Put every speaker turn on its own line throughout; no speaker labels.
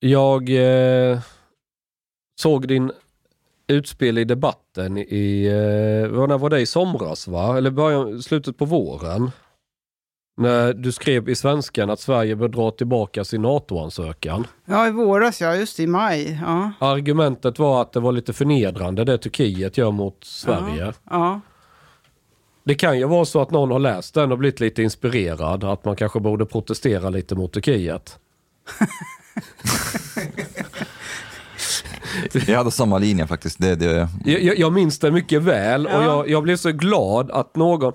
Jag eh, såg din utspel i debatten i, eh, när var det i somras va? Eller början, slutet på våren? När du skrev i Svenskan att Sverige bör dra tillbaka sin NATO-ansökan.
Ja, i våras ja, just i maj. Ja.
Argumentet var att det var lite förnedrande det Turkiet gör mot Sverige.
Ja.
Det kan ju vara så att någon har läst den och blivit lite inspirerad. Att man kanske borde protestera lite mot Turkiet.
Jag hade samma linje faktiskt. Det, det...
Jag, jag, minns det mycket väl och
Ja.
jag, jag blev så glad att någon,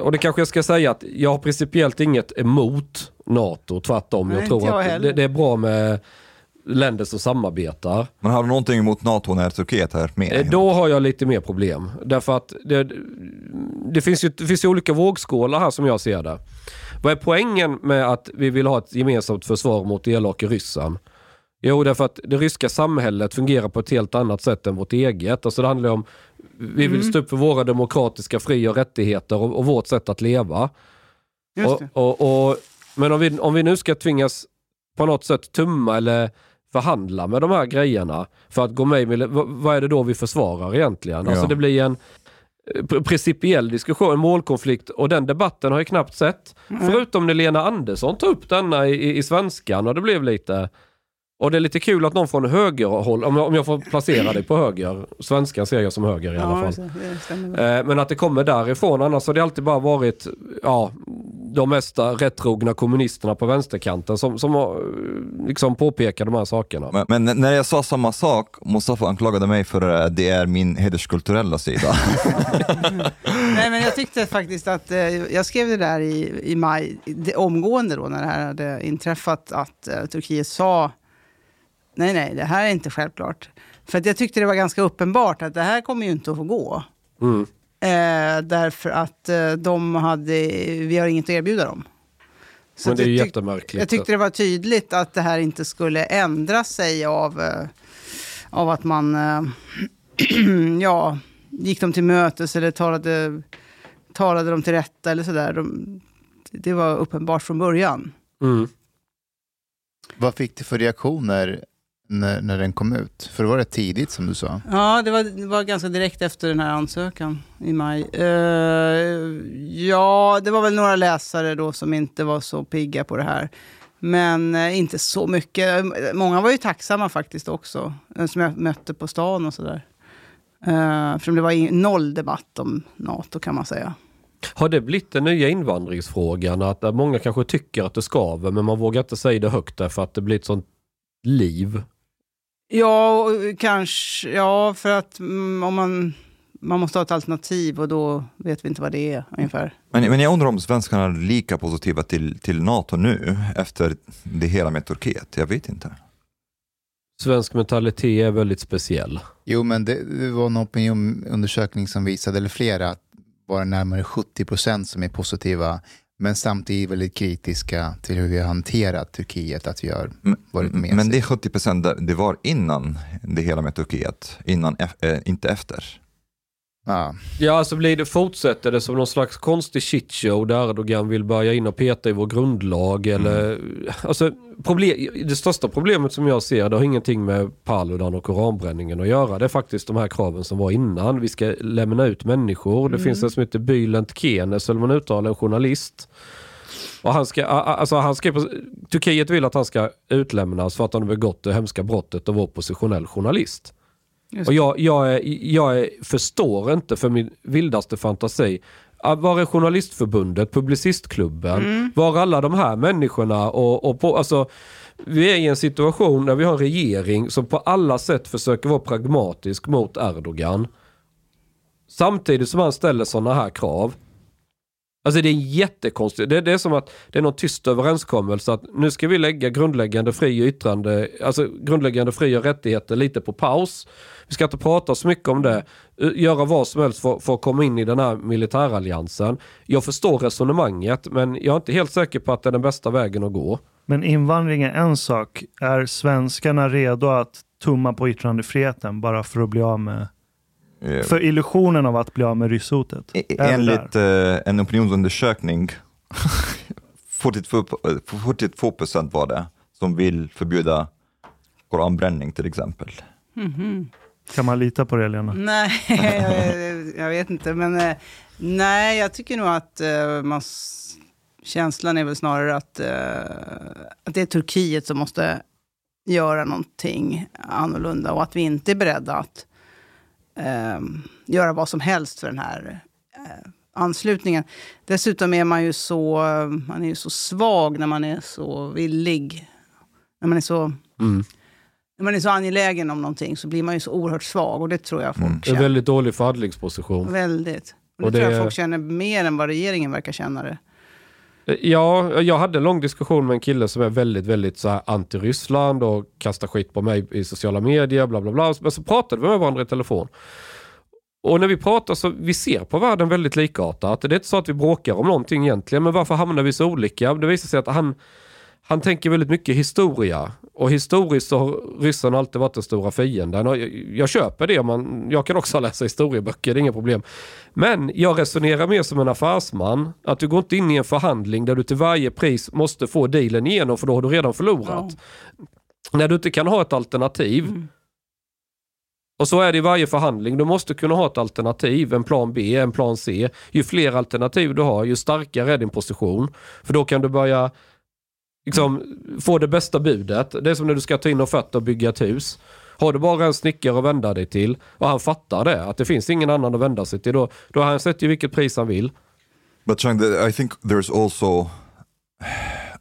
och det kanske jag ska säga att jag har principiellt inget emot NATO, tvärtom.
Nej,
jag tror
jag
att det, det är bra med länder som samarbetar.
Men har du någonting emot NATO när Turkiet är med?
Eh, Då har jag lite mer problem. Därför att det, det, finns ju, det finns ju olika vågskålar här som jag ser det. Vad är poängen med att vi vill ha ett gemensamt försvar mot elaka ryssen? Jo, därför att det ryska samhället fungerar på ett helt annat sätt än vårt eget. Alltså det handlar om, vi vill stå upp för våra demokratiska fri och rättigheter och, och vårt sätt att leva.
Just
Och, och, och, men om vi, om vi nu ska tvingas på något sätt tumma eller förhandla med de här grejerna för att gå med i vad, vad är det då vi försvarar egentligen? Alltså
Ja.
det blir en principiell diskussion, målkonflikt och den debatten har jag knappt sett. Förutom när Lena Andersson tog upp denna i, i, i svenskan och det blev lite och det är lite kul att någon från högerhåll, om jag, om jag får placera dig på höger, svenskan ser jag som höger i alla
Ja,
fall.
stämmer.
Eh, Men att det kommer därifrån. Annars har det alltid bara varit ja, de mesta rättrogna kommunisterna på vänsterkanten som, som har eh, liksom påpekar de här sakerna.
Men, men när jag sa samma sak, Mustafa anklagade mig för att det är min hederskulturella sida.
Nej, men jag tyckte faktiskt att, eh, jag skrev det där i, i maj, det, omgående då när det här hade inträffat, att eh, Turkiet sa, nej, nej, det här är inte självklart. För att jag tyckte det var ganska uppenbart att det här kommer ju inte att få gå.
Mm.
Eh, därför att eh, de hade, vi har inget att erbjuda dem. Så
Men det är ju jättemärkligt.
Jag tyckte det var tydligt att det här inte skulle ändra sig av, eh, av att man eh, ja, gick dem till mötes eller talade, talade dem till rätta eller sådär. De, det var uppenbart från början.
Mm.
Vad fick du för reaktioner när, när den kom ut? För det var rätt tidigt som du sa.
Ja, det var, det var ganska direkt efter den här ansökan i maj. Eh, ja, det var väl några läsare då som inte var så pigga på det här. Men eh, inte så mycket. Många var ju tacksamma faktiskt också, eh, som jag mötte på stan och sådär. Uh, för det var noll debatt om NATO kan man säga.
Har det blivit den nya invandringsfrågan? Att många kanske tycker att det skaver men man vågar inte säga det högt därför att det blir ett sånt liv.
Ja, och kanske, ja för att mm, om man man måste ha ett alternativ och då vet vi inte vad det är ungefär.
Men, men jag undrar om svenskarna är lika positiva till, till NATO nu efter det hela med Turkiet. Jag vet inte.
Svensk mentalitet är väldigt speciell.
Jo, men det, det var en opinionundersökning som visade, eller flera, att bara närmare 70 procent som är positiva, men samtidigt väldigt kritiska till hur vi har hanterat Turkiet, att vi har varit med.
Men det är 70 procent, det var innan det hela med Turkiet, innan, eh, inte efter.
Ja.
Ja, alltså blir det, fortsätter det som någon slags konstig shitshow där Erdogan vill börja in och peta i vår grundlag eller... Alltså, problem, det största problemet som jag ser, det har ingenting med Paludan och koranbränningen att göra. Det är faktiskt de här kraven som var innan. Vi ska lämna ut människor. Det finns en som heter Bülent Kenes, eller man uttalar, en journalist. Och han ska, alltså han ska, Turkiet vill att han ska utlämnas för att han har begått det hemska brottet att vara oppositionell journalist.
Just
Och jag, jag, jag förstår inte för min vildaste fantasi. Ah, Var är Journalistförbundet, Publicistklubben? Var är alla de här människorna? Och, och på, alltså, vi är i en situation där vi har en regering som på alla sätt försöker vara pragmatisk mot Erdogan. Samtidigt som han ställer sådana här krav. Alltså det är jättekonstigt. Det, det är som att det är någon tyst överenskommelse att nu ska vi lägga grundläggande fri och yttrande, alltså grundläggande fri och rättigheter lite på paus. Vi ska inte prata så mycket om det. Göra vad som helst för, för att komma in i den här militäralliansen. Jag förstår resonemanget men jag är inte helt säker på att det är den bästa vägen att gå.
Men invandring är en sak. Är svenskarna redo att tumma på yttrandefriheten bara för att bli av med...
Eh,
För illusionen av att bli av med rysshotet?
E- Enligt eh, en opinionsundersökning, 42 eh, 42 procent var det, som vill förbjuda koranbränning till exempel.
Kan man lita på det, Lena?
Nej, jag, jag vet inte. Men eh, nej, jag tycker nog att eh, man, känslan är väl snarare att, eh, att det är Turkiet som måste göra någonting annorlunda och att vi inte är beredda att eh, göra vad som helst för den här eh, anslutningen. Dessutom är man ju så, man är ju så svag när man är så villig. När man är så, när man är så angelägen om någonting så blir man ju så oerhört svag och det tror jag folk
Det är en
känner.
väldigt dålig förhandlingsposition.
Väldigt. Och det,
Och
tror
det-
jag folk känner mer än vad regeringen verkar känna det.
Ja, jag hade en lång diskussion med en kille som är väldigt, väldigt så här anti-Ryssland och kastar skit på mig i sociala medier, bla bla bla. Men så pratade vi med varandra i telefon. Och när vi pratar så vi ser på världen väldigt likartat. Det är inte så att vi bråkar om någonting egentligen, men varför hamnar vi så olika? Det visar sig att han, han tänker väldigt mycket historia. Och historiskt så har ryssarna alltid varit den stora fienden. Och jag, jag köper det, man, jag kan också läsa historieböcker, det är inga problem. Men jag resonerar mer som en affärsman. Att du går inte in i en förhandling där du till varje pris måste få dealen igenom för då har du redan förlorat. När du inte kan ha ett alternativ. Och så är det i varje förhandling. Du måste kunna ha ett alternativ, en plan B, en plan C. Ju fler alternativ du har, ju starkare är din position. För då kan du börja liksom, få det bästa budet. Det är som när du ska ta in offerter och bygga ett hus. Har du bara en snickare att vända dig till och han fattar det, att det finns ingen annan att vända sig till, då, då har han sett ju vilket pris han vill.
But Chang, I think there's also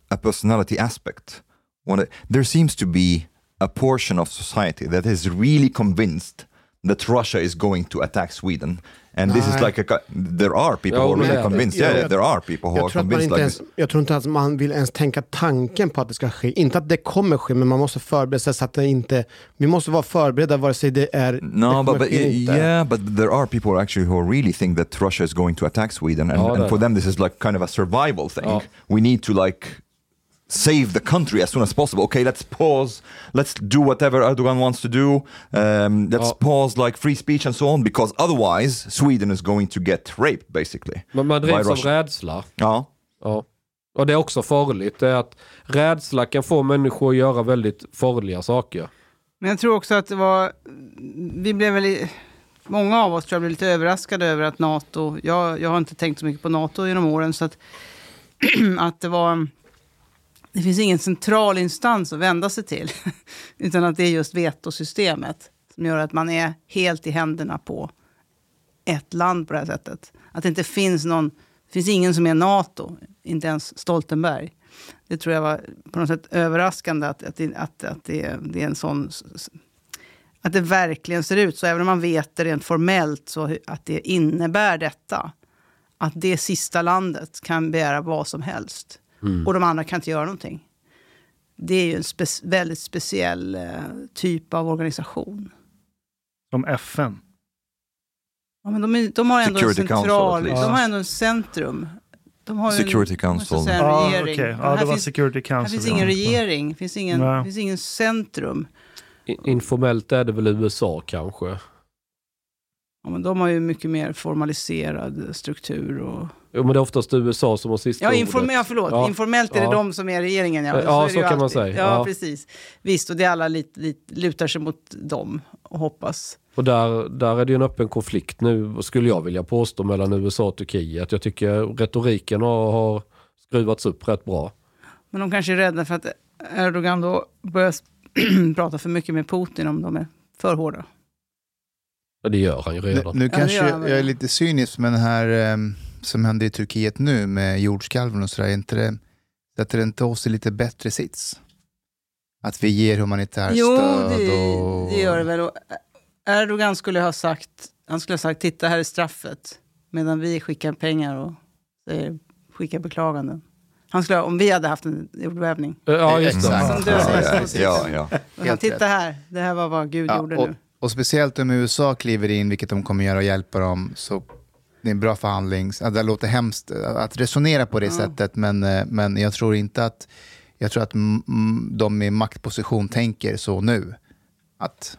a personality aspect. When there seems to be a portion of society that is really convinced that Russia is going to attack Sweden. And this is
Nej.
like a, there are people
Ja,
who are really
det det.
convinced.
Ja,
Yeah,
jag-
there are people who are convinced like
ens,
this.
jag tror inte att man vill ens tänka tanken på att det ska ske. Inte att det kommer ske, men man måste förbereda sig så att det inte... Vi måste vara förberedda vare sig det är... det
No,
kommer
but, but yeah, but there are people actually who really think that Russia is going to attack Sweden, and,
Ja,
and
det-
for them this is like kind of a survival thing.
Ja.
We need to like save the country as soon as possible. Okay, let's pause. Let's do whatever Erdogan wants to do. Um, let's
Ja.
pause like free speech and so on, because otherwise Sweden is going to get raped basically.
Men man drivs av rädsla.
Ja.
Ja. Och det är också farligt. Det är att rädsla kan få människor att göra väldigt farliga saker.
Men jag tror också att det var... Vi blev väl... i- Många av oss tror jag blev lite överraskade över att NATO... Jag, jag har inte tänkt så mycket på NATO genom åren, så att, att det var... Det finns ingen central instans att vända sig till, utan att det är just vetosystemet som gör att man är helt i händerna på ett land på det här sättet. Att det inte finns någon... Det finns ingen som är NATO, inte ens Stoltenberg. Det tror jag var på något sätt överraskande att, att, det, att, att det, det är en sån... Att det verkligen ser ut så, även om man vet det rent formellt, så att det innebär detta. Att det sista landet kan begära vad som helst. Och de andra kan inte göra någonting. Det är ju en spe- väldigt speciell eh, typ av organisation.
Som FN.
Ja, men de, är, de har ändå
Security
en
Council,
central,
least.
de har ändå en centrum. De har
Security
en,
Council.
Ja,
en
okej.
regering.
Ja, det
här
var
finns,
Security
här
Council.
finns
ja.
ingen regering, finns ingen,
Nej.
finns ingen centrum.
Informellt är det väl USA kanske.
Ja, men de har ju mycket mer formaliserad struktur. Och...
Jo, men det är oftast USA som har sista
Ja,
ordet.
informell, ja, förlåt.
Ja.
Informellt är det
Ja.
de som är regeringen. Ja,
Ja, så
ju
kan man säga.
Ja, precis. Visst, och det är alla lite, lite, lutar sig mot dem och hoppas.
Och där, där är det ju en öppen konflikt nu, skulle jag vilja påstå, mellan USA och Turkiet. Jag tycker retoriken har, har skruvats upp rätt bra.
Men de kanske är rädda för att Erdogan då börjar prata för mycket med Putin om de är för hårda.
Ja, det gör han ju
Nu,
redan.
nu
det
kanske
gör
jag, är lite cynisk med den här ehm, som händer i Turkiet nu med jordskalven och sådär. Är inte det, sätter det inte oss i lite bättre sits? Att vi ger humanitärt
Jo,
stöd
det,
och...
det gör det väl. Och Erdogan skulle ha sagt, han skulle ha sagt, titta här är straffet. Medan vi skickar pengar och säger, skickar beklaganden. Han skulle om vi hade haft en jordbävning.
Ja, just det.
Som
Ja, ja,
Ja, ja.
Titta här, det här var vad Gud
Ja,
gjorde
och,
nu.
Och speciellt om USA kliver in, vilket de kommer göra och hjälpa dem, så det är en bra förhandling. Det låter hemskt att resonera på det sättet, men, eh, men jag tror inte att, jag tror att mm, mm, de i maktposition tänker så nu. Att,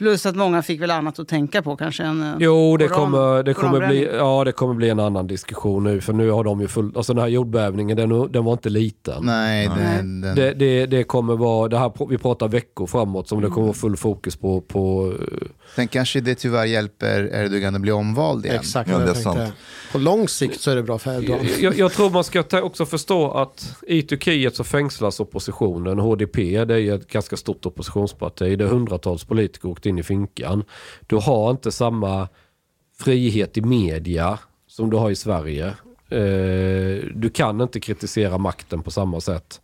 Plus att många fick väl annat att tänka på kanske än... eh,
Jo, det
Koran-
kommer, det, kommer bli, ja, det kommer bli en annan diskussion nu. För nu har de ju full, alltså den här jordbävningen, den, den var inte liten.
nej,
Nej.
Den, den,
Det, det, det kommer vara, det här, vi pratar veckor framåt som det kommer vara full fokus på. på eh,
sen kanske det tyvärr hjälper Erdogan att bli omvald igen.
Exakt
Ja, det är sant.
På lång sikt så är det bra för Erdogan.
jag, jag tror man ska också förstå att i Turkiet så fängslas oppositionen. HDP det är ett ganska stort oppositionsparti. Det är hundratals politiker åkt in i finkan. Du har inte samma frihet i media som du har i Sverige. Eh, du kan inte kritisera makten på samma sätt.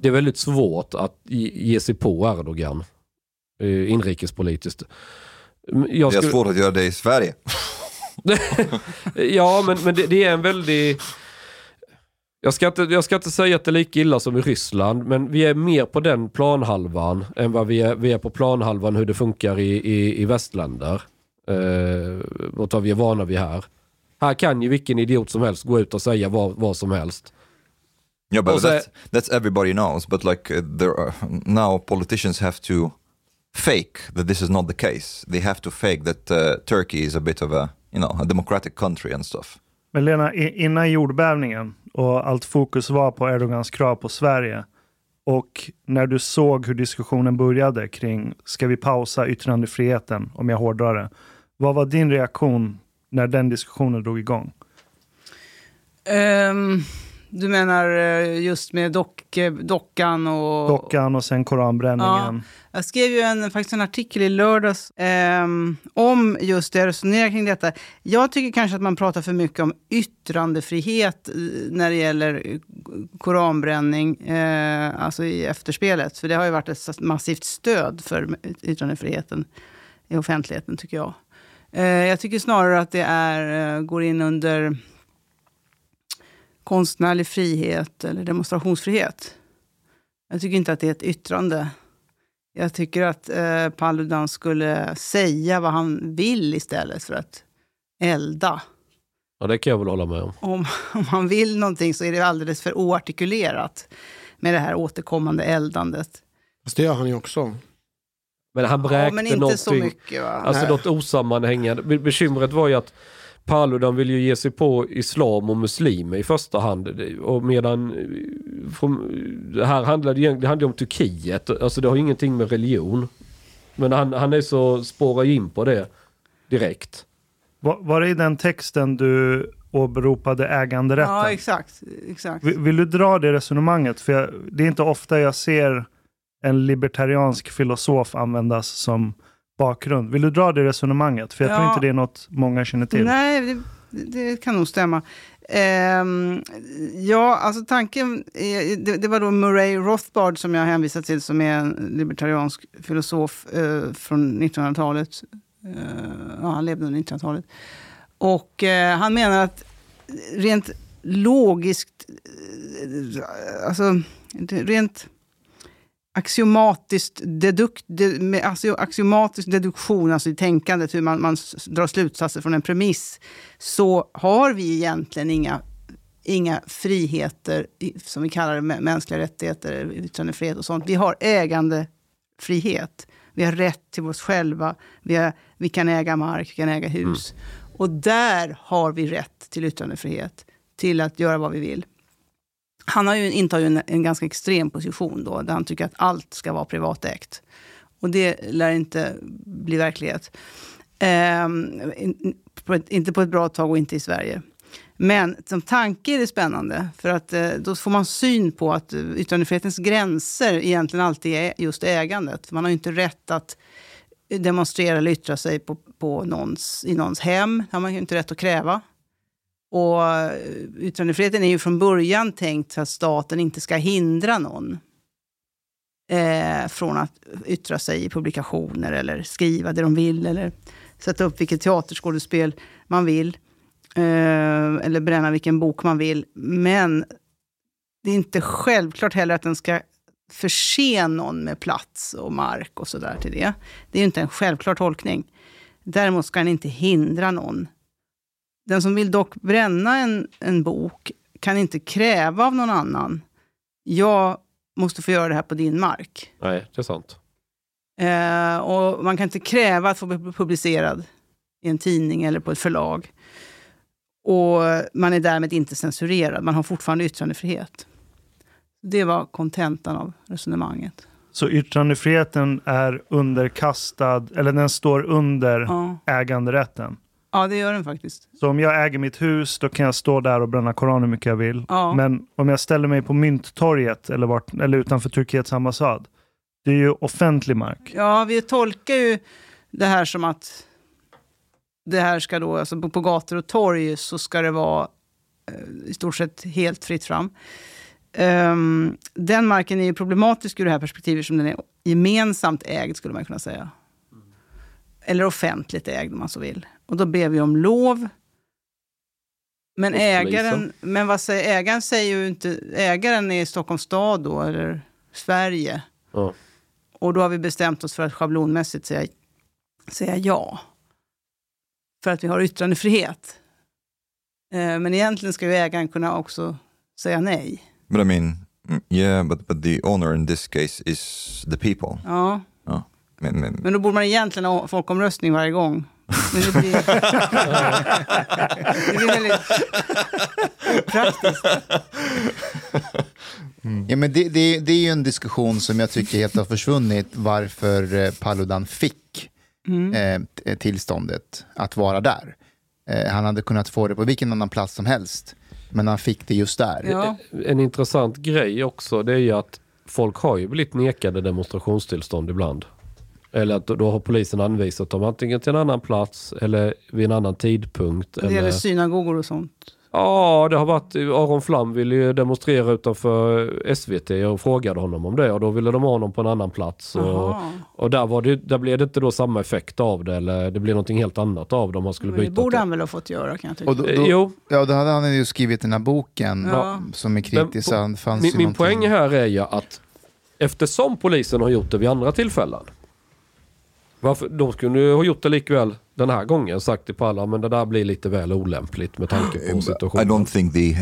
Det är väldigt svårt att ge sig på Erdogan inrikespolitiskt. Jag
Det är
skulle-
svårt att göra det i Sverige.
ja, men, men det, det är en väldigt... Jag ska, inte, jag ska inte säga att det är lika illa som i Ryssland, men vi är mer på den planhalvan än vad vi är, vi är på planhalvan hur det funkar i, i, i västländer. Eh, och vad vi är vana vid här. Här kan ju vilken idiot som helst gå ut och säga vad, vad som helst.
Yeah, but
Also-
that's, that's everybody knows. But like uh, there are now politicians have to fake that this is not the case. They have to fake that uh, Turkey is a bit of a you know a democratic country and stuff.
Men Lena, i- innan jordbävningen och allt fokus var på Erdogans krav på Sverige och när du såg hur diskussionen började kring ska vi pausa yttrandefriheten, om jag hårdrar det. Vad var din reaktion när den diskussionen drog igång?
Ehm, du menar eh, just med dock, eh, dockan och...
Dockan och sen koranbränningen.
Jag skrev ju en, faktiskt en artikel i lördags ehm, om just det, resonerar kring detta. Jag tycker kanske att man pratar för mycket om yttrandefrihet eh, när det gäller eh, koranbränning, eh, alltså i efterspelet. För det har ju varit ett massivt stöd för yttrandefriheten i offentligheten, tycker jag. Eh, jag tycker snarare att det är, eh, går in under konstnärlig frihet eller demonstrationsfrihet. Jag tycker inte att det är ett yttrande. Jag tycker att eh, Paludan skulle säga vad han vill istället för att elda.
Ja, det kan jag väl hålla med om.
Om, om han vill någonting så är det alldeles för oartikulerat med det här återkommande eldandet.
Fast det gör han ju också.
Men han bräkte
Ja, men inte
någonting.
så mycket va?
Alltså
Nej.
något osammanhängande. Be- Bekymret var ju att Paludan vill ju ge sig på islam och muslimer i första hand. Det- Och medan eh, från, det här handlade ju det handlade om Turkiet. Alltså det har ingenting med religion. Men han, han är så, spårar ju in på det direkt.
Var, var det i den texten du åberopade äganderätten?
Ja, exakt. exakt.
Vill, vill du dra det resonemanget? För jag, det är inte ofta jag ser en libertariansk filosof användas som bakgrund. Vill du dra det resonemanget? För jag tror
Ja.
inte det är något många känner till.
Nej, det, det, kan nog stämma. Ehm, ja, alltså tanken, det, det var då Murray Rothbard som jag hänvisar till, som är en libertariansk filosof eh, från 1900-talet. Eh, ja, han levde under 1900-talet. Och eh, han menar att rent logiskt, alltså rent axiomatiskt, deduk, de, axio- axiomatisk deduktion, alltså i tänkandet, hur man, man drar slutsatser från en premiss, så har vi egentligen inga, inga friheter, som vi kallar det, mä- mänskliga rättigheter, yttrandefrihet och sånt. Vi har ägandefrihet. Vi har rätt till oss själva. Vi, har, vi kan äga mark, vi kan äga hus. Och där har vi rätt till yttrandefrihet, till att göra vad vi vill. Han har ju, intar ju en, en ganska extrem position då, där han tycker att allt ska vara privatägt. Och det lär inte bli verklighet. Ehm, in, på ett, inte på ett bra tag och inte i Sverige. Men som tanke är det spännande, för att eh, då får man syn på att eh, yttrandefrihetens gränser egentligen alltid är just ägandet. För man har ju inte rätt att demonstrera eller yttra sig på, på någons, i någons hem. Det har man ju inte rätt att kräva. Och yttrandefriheten är ju från början tänkt så att staten inte ska hindra någon eh, från att yttra sig i publikationer eller skriva det de vill eller sätta upp vilket teaterskådespel man vill. Eh, eller bränna vilken bok man vill. Men det är inte självklart heller att den ska förse någon med plats och mark och sådär till det. Det är ju inte en självklar tolkning. Däremot ska den inte hindra någon. Den som vill dock bränna en, en bok kan inte kräva av någon annan. Jag måste få göra det här på din mark.
Nej, det är sant.
Eh, och man kan inte kräva att få bli publicerad i en tidning eller på ett förlag. Och man är därmed inte censurerad. Man har fortfarande yttrandefrihet. Det var kontentan av resonemanget.
Så yttrandefriheten är underkastad, eller den står under
Ja.
äganderätten.
Ja, det gör den faktiskt.
Så om jag äger mitt hus, då kan jag stå där och bränna Koranen hur mycket jag vill.
Ja.
Men om jag ställer mig på Mynttorget eller, vart, eller utanför Turkiets ambassad, det är ju offentlig mark.
Ja, vi tolkar ju det här som att det här ska då, alltså på, på gator och torg så ska det vara eh, i stort sett helt fritt fram. Ehm, den marken är ju problematisk ur det här perspektivet som den är gemensamt ägd skulle man kunna säga. Eller offentligt ägd om man så vill. Och då ber vi om lov. Men ägaren, men vad säger, ägaren säger ju inte, ägaren är i Stockholms stad då, eller Sverige.
Ja.
Och då har vi bestämt oss för att schablonmässigt säga, säga ja. För att vi har yttrandefrihet. Eh, men egentligen ska ju ägaren kunna också säga nej.
But I mean, mm, yeah, but but the owner in this case is the people.
Ja,
Men, men,
men då borde man egentligen ha folkomröstning varje gång. Men det blir, det blir väldigt praktiskt.
Ja, men det, det, det är ju en diskussion som jag tycker helt har försvunnit varför eh, Paludan fick eh, t- tillståndet att vara där. Eh, han hade kunnat få det på vilken annan plats som helst, men han fick det just där.
Ja.
En intressant grej också det är ju att folk har ju blivit nekade demonstrationstillstånd ibland. Eller att då- har polisen anvisat dem antingen till en annan plats eller vid en annan tidpunkt.
Det gäller
Eller...
synagogor och sånt.
Ja, det har varit, Aron Flam ville ju demonstrera utanför SVT och frågade honom om det och då ville de ha honom på en annan plats. Och, och där, var det, där blev det inte då samma effekt av det eller det blev någonting helt annat av det om man skulle
Men det
byta.
borde
till-
han väl ha fått göra kan jag tycka.
Och då,
Eh,
då,
Jo,
ja, då hade han ju skrivit den här boken
Ja.
som är kritisk.
Men
fanns
min,
ju
min poäng här är ju att eftersom polisen har gjort det vid andra tillfällen. Varför, de skulle ju ha gjort det likväl den här gången. Sagt till alla men det där blir lite väl olämpligt med tanke på
I
situationen.
don't think they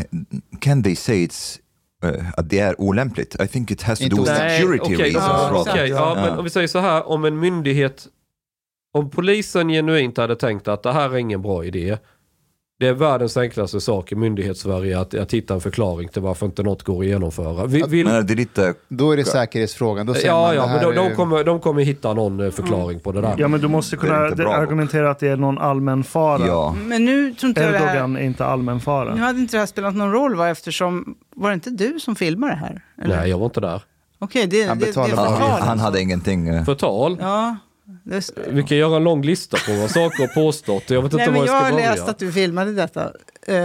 can they say it's uh, att det är olämpligt. I think it has to do with security
okej,
reasons.
Ja,
ja,
Ja.
men om vi säger så här, om en myndighet, om polisen genuint hade tänkt att det här är ingen bra idé. Det är världens enklaste sak i myndighetssverige att, att hitta en förklaring till varför inte något går att genomföra. Vi, vill,
Men det är lite
Då är det säkerhetsfrågan. Då
ja,
man,
ja,
det
men de, de, kommer, de kommer hitta någon eh, förklaring på det där.
Ja, men du måste kunna
bra.
argumentera att det är någon allmän fara.
ja.
Men nu tror inte jag det här...
Erdogan är inte allmän fara.
Nu hade inte det här spelat någon roll va? Eftersom, var det inte du som filmade det här? Eller?
Nej, jag var inte där.
Okej, det,
Han
det, det är förtal.
Han hade ingenting. uh,
Förtal?
Ja, Det,
Vi kan göra en lång lista på vad saker har påstått. Jag vet
nej,
inte
men
var jag
jag
ska
har
börja.
läst att du filmade detta. Eh,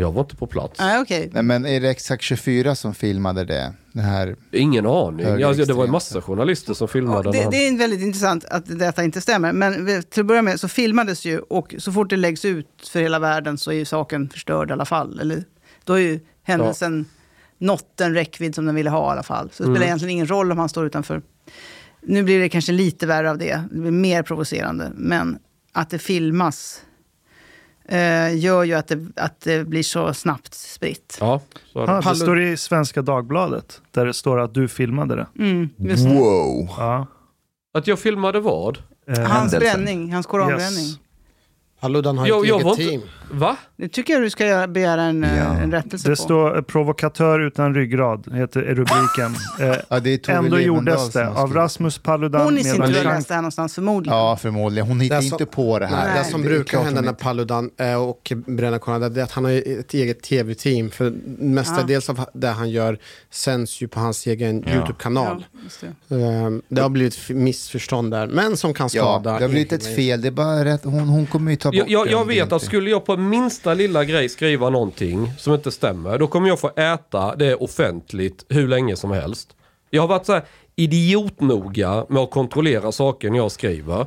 Jag var inte på plats.
Nej, okej.
Nej, men är det exakt 24 som filmade det? det här?
Ingen aning. Alltså, det var en massa journalister som filmade. när
Det, det är väldigt intressant att detta inte stämmer. Men till att börja med så filmades ju och så fort det läggs ut för hela världen så är ju saken förstörd i alla fall. Eller, då är ju händelsen nått den räckvidd som den ville ha i alla fall. Så det
Mm.
spelar egentligen ingen roll om han står utanför. Nu blir det kanske lite värre av det. Det blir mer provocerande. Men att det filmas eh, gör ju att det, att det blir så snabbt spritt.
Ja, så är det.
Det står i Svenska Dagbladet, där det står att du filmade det.
Mm, just det.
Wow.
Ja.
Att jag filmade vad?
Eh,
Hans bränning, hans koranbränning.
yes.
Paludan har
Jag-
ett
jag
eget
inte-
team.
Va?
Det tycker jag du ska begära en, eh,
Ja.
en rättelse
Det
på.
står eh, provokatör utan ryggrad, heter är rubriken. Eh,
Ja, det
ändå gjordes det av. Rasmus Paludan.
Hon i sin tur har
Jean-
läst det här någonstans förmodligen.
Ja, förmodligen. Hon hittar
Det
inte på det här.
Nej.
Det som
är
brukar hända när
inte-
Paludan eh, och bränner Koran, det är att han har ett eget tv-team. För mestadels av det han gör sänds ju på hans egen
Ja.
YouTube-kanal.
Ja, det.
Eh, Det har blivit missförstånd där, men som kan
Ja,
skada.
det har blivit ett fel. Det är bara rätt. Hon, hon kommer ju ta bort
Jag, jag, jag vet att skulle jag på minsta lilla grej skriva någonting som inte stämmer, då kommer jag få äta det offentligt hur länge som helst. Jag har varit så här idiotnoga med att kontrollera saker när jag skriver.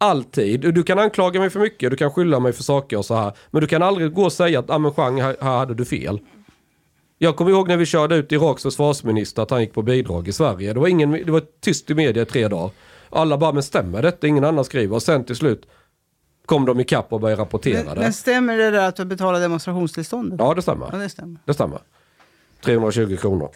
Alltid. Du kan anklaga mig för mycket, du kan skylla mig för saker och så här. Men du kan aldrig gå och säga att ah, men Chang, här, här hade du fel. Jag kommer ihåg när vi körde ut Iraks försvarsminister att han gick på bidrag i Sverige. Det var, ingen, det var tyst i media i tre dagar. Alla bara, men stämmer detta? Ingen annan skriver. Och sen till slut kom de ikapp och började rapportera
Men,
det.
men stämmer det där att du betalar demonstrationstillståndet?
Ja, det stämmer.
Ja, det stämmer.
Det stämmer. 320 kronor.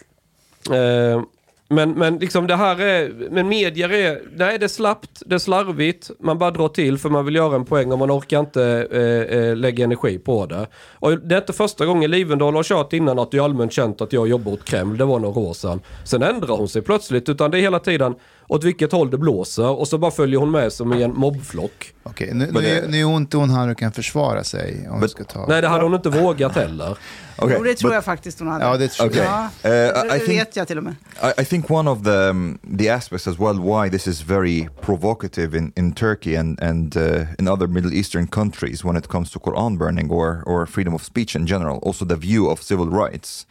Eh, men, men liksom det här är, men medier är, nej det är slappt, det är slarvigt, man bara drar till för man vill göra en poäng och man orkar inte eh, eh, lägga energi på det. Och det är inte första gången Livendal har kört innan att det är allmänt känt att jag jobbar åt Kreml, det var några år sedan. Sen ändrar hon sig plötsligt, utan det är hela tiden åt vilket håll det blåser och så bara följer hon med som i en mobbflock.
Okej, nu,
Men
nu,
det-
nu är hon inte hon här och kan försvara sig. Om vi ska ta...
Nej det hade hon inte vågat heller.
Okay,
Jo, det tror
but-
jag faktiskt hon hade.
Ja, det tror
Okay.
jag.
Ja,
Uh,
det
I think
vet jag till och med.
I, I think one of the um, the aspects as well why this is very provocative in, in Turkey and and uh, in other Middle Eastern countries when it comes to Quran burning or or freedom of speech in general, also the view of civil rights,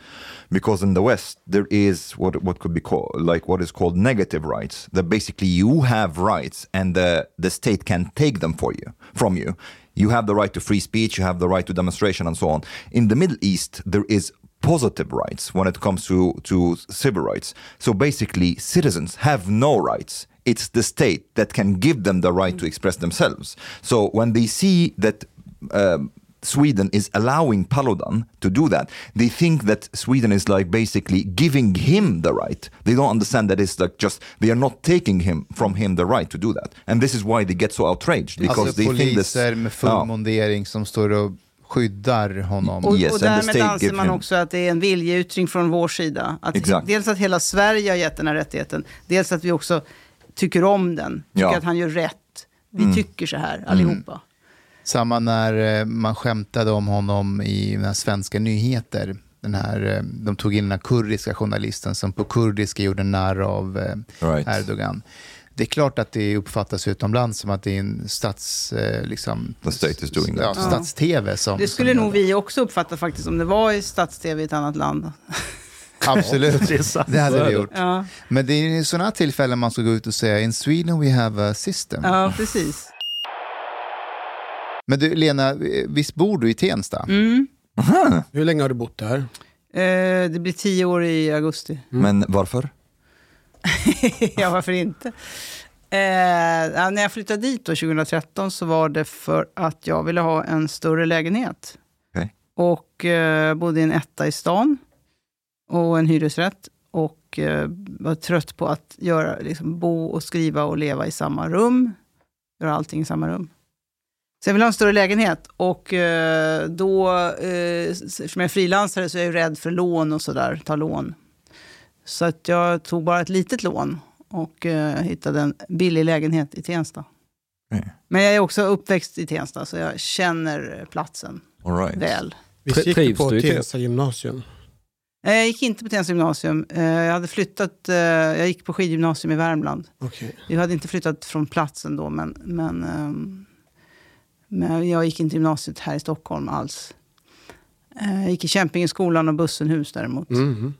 because in the West there is what what could be called like what is called negative rights. That basically you have rights and the the state can take them for you from you. You have the right to free speech, you have the right to demonstration, and so on. In the Middle East, there is positive rights when it comes to, to civil rights. So basically, citizens have no rights. It's the state that can give them the right to express themselves. So when they see that um, Sweden is allowing Paludan to do that, they think that Sweden is like basically giving him the right. They don't understand that it's like just they are not taking him from him the right to do that, and this is why they get so outraged because
Alltså
they think this.
poliser med full
Ja.
mundering som står och skyddar honom.
Och,
Yes,
och därmed anser man
him-
också att det är en viljeyttring från vår sida. Att
Exakt.
Dels att hela Sverige har gett den här rättigheten. Dels att vi också tycker om den. Tycker
Ja. Mm.
att han gör rätt. Vi tycker så här allihopa.
Samma när eh, man skämtade om honom i den svenska nyheter. Den här, eh, de tog in den här kurdiska journalisten som på kurdiska gjorde narr av eh,
Right.
Erdogan. Det är klart att det uppfattas utomlands som att det är en stats... Liksom,
The state is doing
ja. Stats-tv som...
Det skulle
som
nog vi också uppfatta faktiskt om det var i stats-tv i ett annat land.
Absolut,
Det
hade vi gjort.
Ja,
Men det är i sådana här tillfällen man ska gå ut och säga in Sweden we have a system.
ja precis.
Men du Lena, visst bor du i Tensta?
Mm.
Hur länge har du bott där?
Eh, det blir tio år i augusti.
Men varför?
ja, varför inte? Eh, när jag flyttade dit då, 2013 så var det för att jag ville ha en större lägenhet.
Okej.
Och eh, bodde i en etta i stan och en hyresrätt. Och eh, var trött på att göra, liksom, bo och skriva och leva i samma rum. Göra allting i samma rum. Så jag ville ha en större lägenhet. Och eh, då, eh, eftersom jag är frilansare så är jag ju rädd för lån och sådär, ta lån. Så att jag tog bara ett litet lån och eh, hittade en billig lägenhet i Tensta.
Okej.
Men jag är också uppväxt i Tensta, så jag känner platsen
All right.
väl.
Vi
Tri-
gick på
du i
Tensta gymnasium.
Eh, Jag gick inte på Tensta gymnasium. Jag hade flyttat, jag gick på skidgymnasium i Värmland.
Okej.
Jag hade inte flyttat från platsen då, men, men, ehm, men jag gick inte gymnasiet här i Stockholm alls. Eh, Jag gick i Kämpingeskolan och Bussenhus däremot.
Mhm.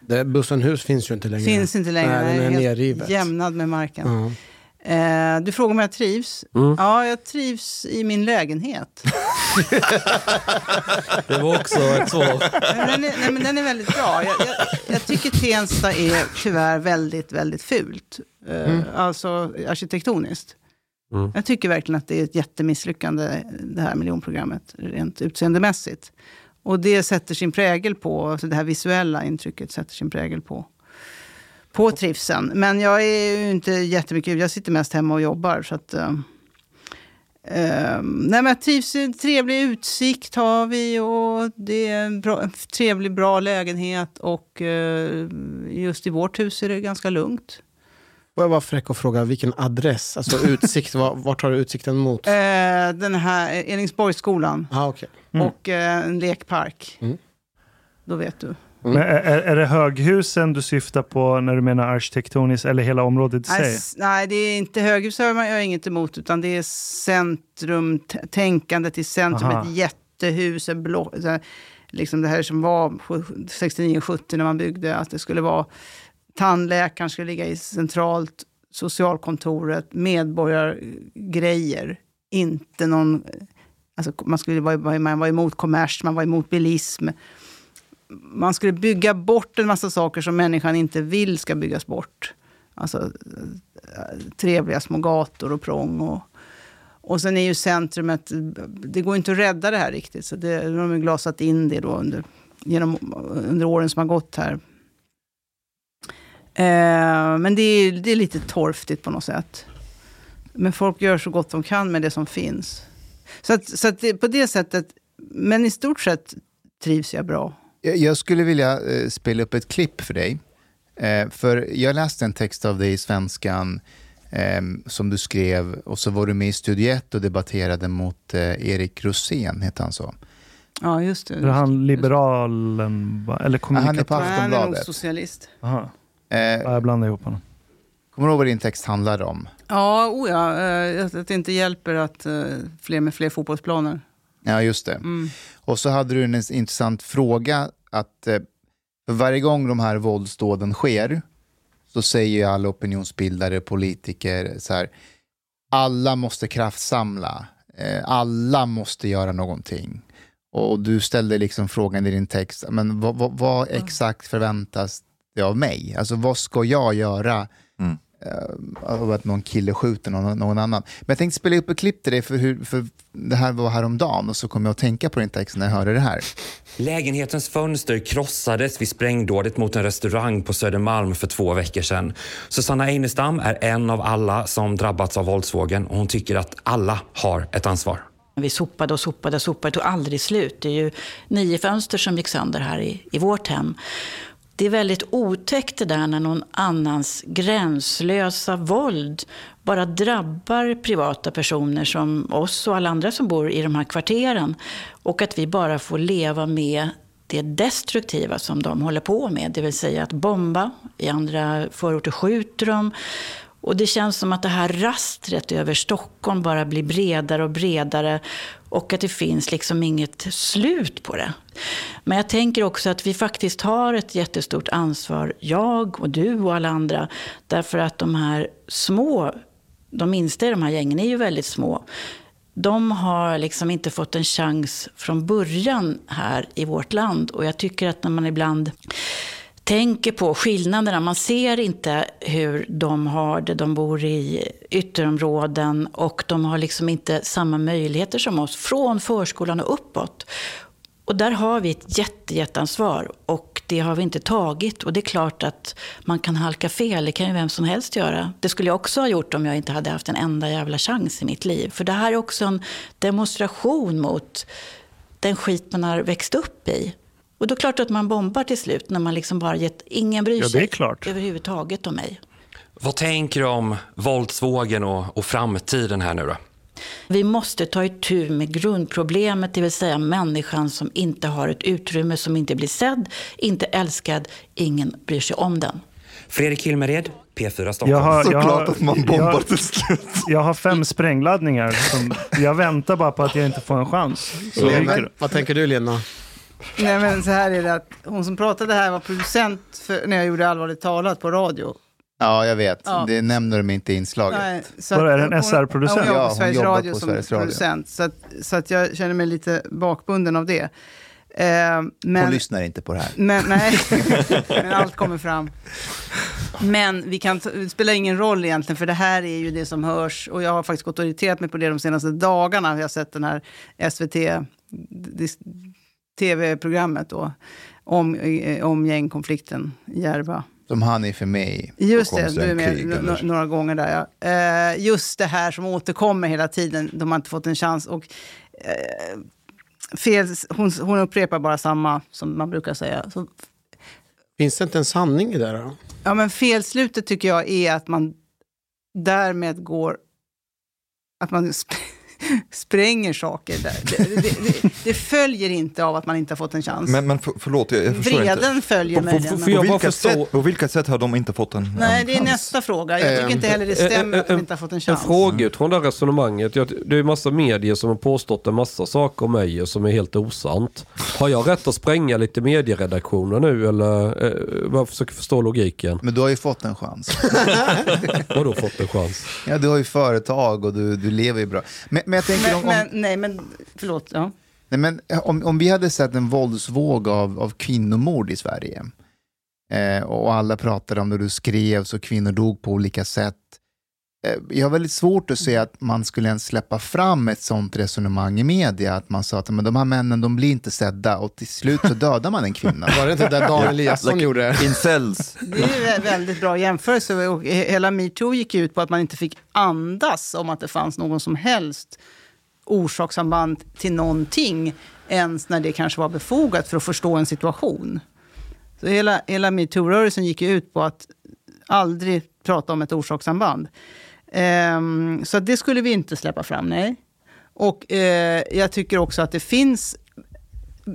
Det, Bussenhus finns ju inte längre.
Finns inte längre.
Nej, den är
helt
nerrivet.
jämnad med marken.
Ja.
Eh, du frågar om jag trivs.
Mm.
Ja, jag trivs i min lägenhet.
Det var också ett svar.
Men den, är, nej, men den är väldigt bra. Jag, jag, jag tycker Tensta är tyvärr väldigt, väldigt fult. Eh, Alltså arkitektoniskt.
Mm.
Jag tycker verkligen att det är ett jättemisslyckande, det här miljonprogrammet, rent utseendemässigt. Och det sätter sin prägel på, alltså det här visuella intrycket sätter sin prägel på, på trivseln. Men jag är ju inte jättemycket, jag sitter mest hemma och jobbar. Så att, eh, ehm, nej men jag trivs, trevlig utsikt har vi och det är en, bra, trevlig, bra lägenhet. Och eh, just i vårt hus är det ganska lugnt.
Får jag vara fräck och fråga vilken adress, alltså utsikt, var- vart har du utsikten mot?
Eh, den här Eningsborgsskolan
Ah, okay.
och eh, en lekpark.
Mm.
Då vet du.
Men är, är det höghusen du syftar på när du menar arkitektoniskt eller hela området i
Nej,
sig?
nej, det är inte höghus har man- jag inget emot, utan det är centrum, t- tänkandet i centrum,
Aha.
ett jättehus, en blå, så här, liksom det här som var 69-70 när man byggde, att det skulle vara tandläkaren skulle ligga i centralt, socialkontoret, medborgargrejer, inte någon... Alltså man, skulle vara, man var emot kommers, man var emot bilism. Man skulle bygga bort en massa saker som människan inte vill ska byggas bort. Alltså trevliga små gator och prång. Och, och sen är ju centrumet, det går inte att rädda det här riktigt. Så det, de har glasat in det då under, genom, under åren som har gått här. Eh, men det är, det är lite torftigt på något sätt. Men folk gör så gott de kan med det som finns. Så, att, så att det, på det sättet, men i stort sett trivs jag bra.
Jag jag skulle vilja eh, spela upp ett klipp för dig. Eh, för jag läste en text av dig i Svenskan eh, som du skrev och så var du med i Studio 1 och debatterade mot eh, Erik Rosén, heter han så?
Ja, just det.
Är han liberalen, eller
Ja, han är på
kommunikatör?
Nej, han är nog
Aftonbladet.
socialist.
Aha.
Eh,
Ja, jag blandar ihop honom.
kommer du ihåg vad din text handlade om?
Ja, oh ja eh, att det inte hjälper att eh, fler med fler fotbollsplaner.
Ja, just det.
Mm.
Och så hade du en intressant fråga att eh, varje gång de här våldsdåden sker så säger ju alla opinionsbildare, politiker så här, alla måste kraftsamla, eh, alla måste göra någonting. Och du ställde liksom frågan i din text, men vad, vad, vad exakt förväntas det av mig? Alltså vad ska jag göra
Mm.
eh, av att någon kille skjuter någon, någon annan? Men jag tänkte spela upp ett klipp till dig, för, hur, för det här var häromdagen och så kom jag att tänka på din text när jag hörde det här.
Lägenhetens fönster krossades vid sprängdådet mot en restaurang på Södermalm för två veckor sedan. Susanna Einestam är en av alla som drabbats av våldsvågen och hon tycker att alla har ett ansvar.
Vi sopade och sopade och sopade. Det tog aldrig slut. Det är ju nio fönster som gick sönder här i, i vårt hem. Det är väldigt otäckt det där när någon annans gränslösa våld bara drabbar privata personer som oss och alla andra som bor i de här kvarteren. Och att vi bara får leva med det destruktiva som de håller på med. Det vill säga att bomba, i andra förorter skjuter de. Och det känns som att det här rastret över Stockholm bara blir bredare och bredare och att det finns liksom inget slut på det. Men jag tänker också att vi faktiskt har ett jättestort ansvar, jag och du och alla andra, därför att de här små, de minsta i de här gängen är ju väldigt små. De har liksom inte fått en chans från början här i vårt land och jag tycker att när man ibland tänker på skillnaderna. Man ser inte hur de har det. De bor i ytterområden och de har liksom inte samma möjligheter som oss från förskolan och uppåt. Och där har vi ett jätte, jätteansvar och det har vi inte tagit. Och det är klart att man kan halka fel, det kan ju vem som helst göra. Det skulle jag också ha gjort om jag inte hade haft en enda jävla chans i mitt liv. För det här är också en demonstration mot den skit man har växt upp i. Och då är det klart att man bombar till slut när man liksom bara gett, ingen bryr
Ja, det
sig
är klart.
överhuvudtaget om mig.
Vad tänker du om våldsvågen och, och framtiden här nu då?
Vi måste ta itu med grundproblemet, det vill säga människan som inte har ett utrymme, som inte blir sedd, inte älskad, ingen bryr sig om den.
Fredrik Hilmered, P4 Stockholm.
Jag har, jag
Såklart
har,
att man bombar
jag,
till slut.
jag har fem sprängladdningar. Som, jag väntar bara på att jag inte får en chans. Så
Lena, vad tänker du Lena?
Nej men så här är det att hon som pratade här var producent för, när jag gjorde Allvarligt talat på radio.
Ja, jag vet.
Ja.
Det nämner de inte i inslaget.
Nej, så
är det en
hon-
SR-producent?
Hon jobbar
Ja,
på
hon
Sveriges
jobbar
Radio
på
som
Sveriges Radio.
producent. Så att, så att jag känner mig lite bakbunden av det. Eh,
Hon
men,
lyssnar inte på det här.
men, nej, men allt kommer fram. Men vi kan, det spelar ingen roll egentligen, för det här är ju det som hörs. Och jag har faktiskt gått och irriterat mig på det de senaste dagarna. Jag har sett den här SVT, tv-programmet då, om, eh, om gängkonflikten i Järva.
Som han är för mig.
Just det, du är med
krig,
n-
eller?
några gånger där. Ja. Eh, just det här som återkommer hela tiden, de har inte fått en chans. Och, eh, fel, hon, hon upprepar bara samma som man brukar säga. Så,
Finns det inte en sanning i det då?
ja, men felslutet tycker jag är att man därmed går... Att man spränger saker. Där. Det, det, det, det följer inte av att man inte har fått en chans.
Men, men för, förlåt, jag, jag förstår inte.
Vreden följer
På, på,
möjligen.
på,
jag bara
vilka sätt, på vilka sätt har de inte fått en,
Nej,
en
det är
chans?
nästa fråga. Jag tycker
Ehm,
inte heller det stämmer att de inte har fått en
En
chans.
fråga utifrån det här resonemanget. Jag, det är massa medier som har påstått en massa saker om mig som är helt osant. Har jag rätt att spränga lite medieredaktioner nu eller? Eh, jag försöker förstå logiken.
Men du har ju fått en chans.
Vadå fått en chans?
Ja, du har ju företag och du, du lever ju bra. Men, men jag tänker
Men,
om, om,
men, nej, men förlåt. Ja.
nej, men om, om vi hade sett en våldsvåg av, av kvinnomord i Sverige eh, och alla pratade om det du skrevs och kvinnor dog på olika sätt. Eh, jag har väldigt svårt att se att man skulle ens släppa fram ett sånt resonemang i media. Att man sa att men de här männen de blir inte sedda och till slut så dödar man en kvinna.
Var det inte det Dan Eliasson gjorde?
Incels.
Det är en väldigt bra jämförelse. Och he- hela metoo gick ut på att man inte fick andas om att det fanns någon som helst orsakssamband till någonting ens när det kanske var befogat för att förstå en situation. Så hela, hela metoo-rörelsen gick ut på att aldrig prata om ett orsakssamband. Um, så det skulle vi inte släppa fram, nej. Och uh, jag tycker också att det finns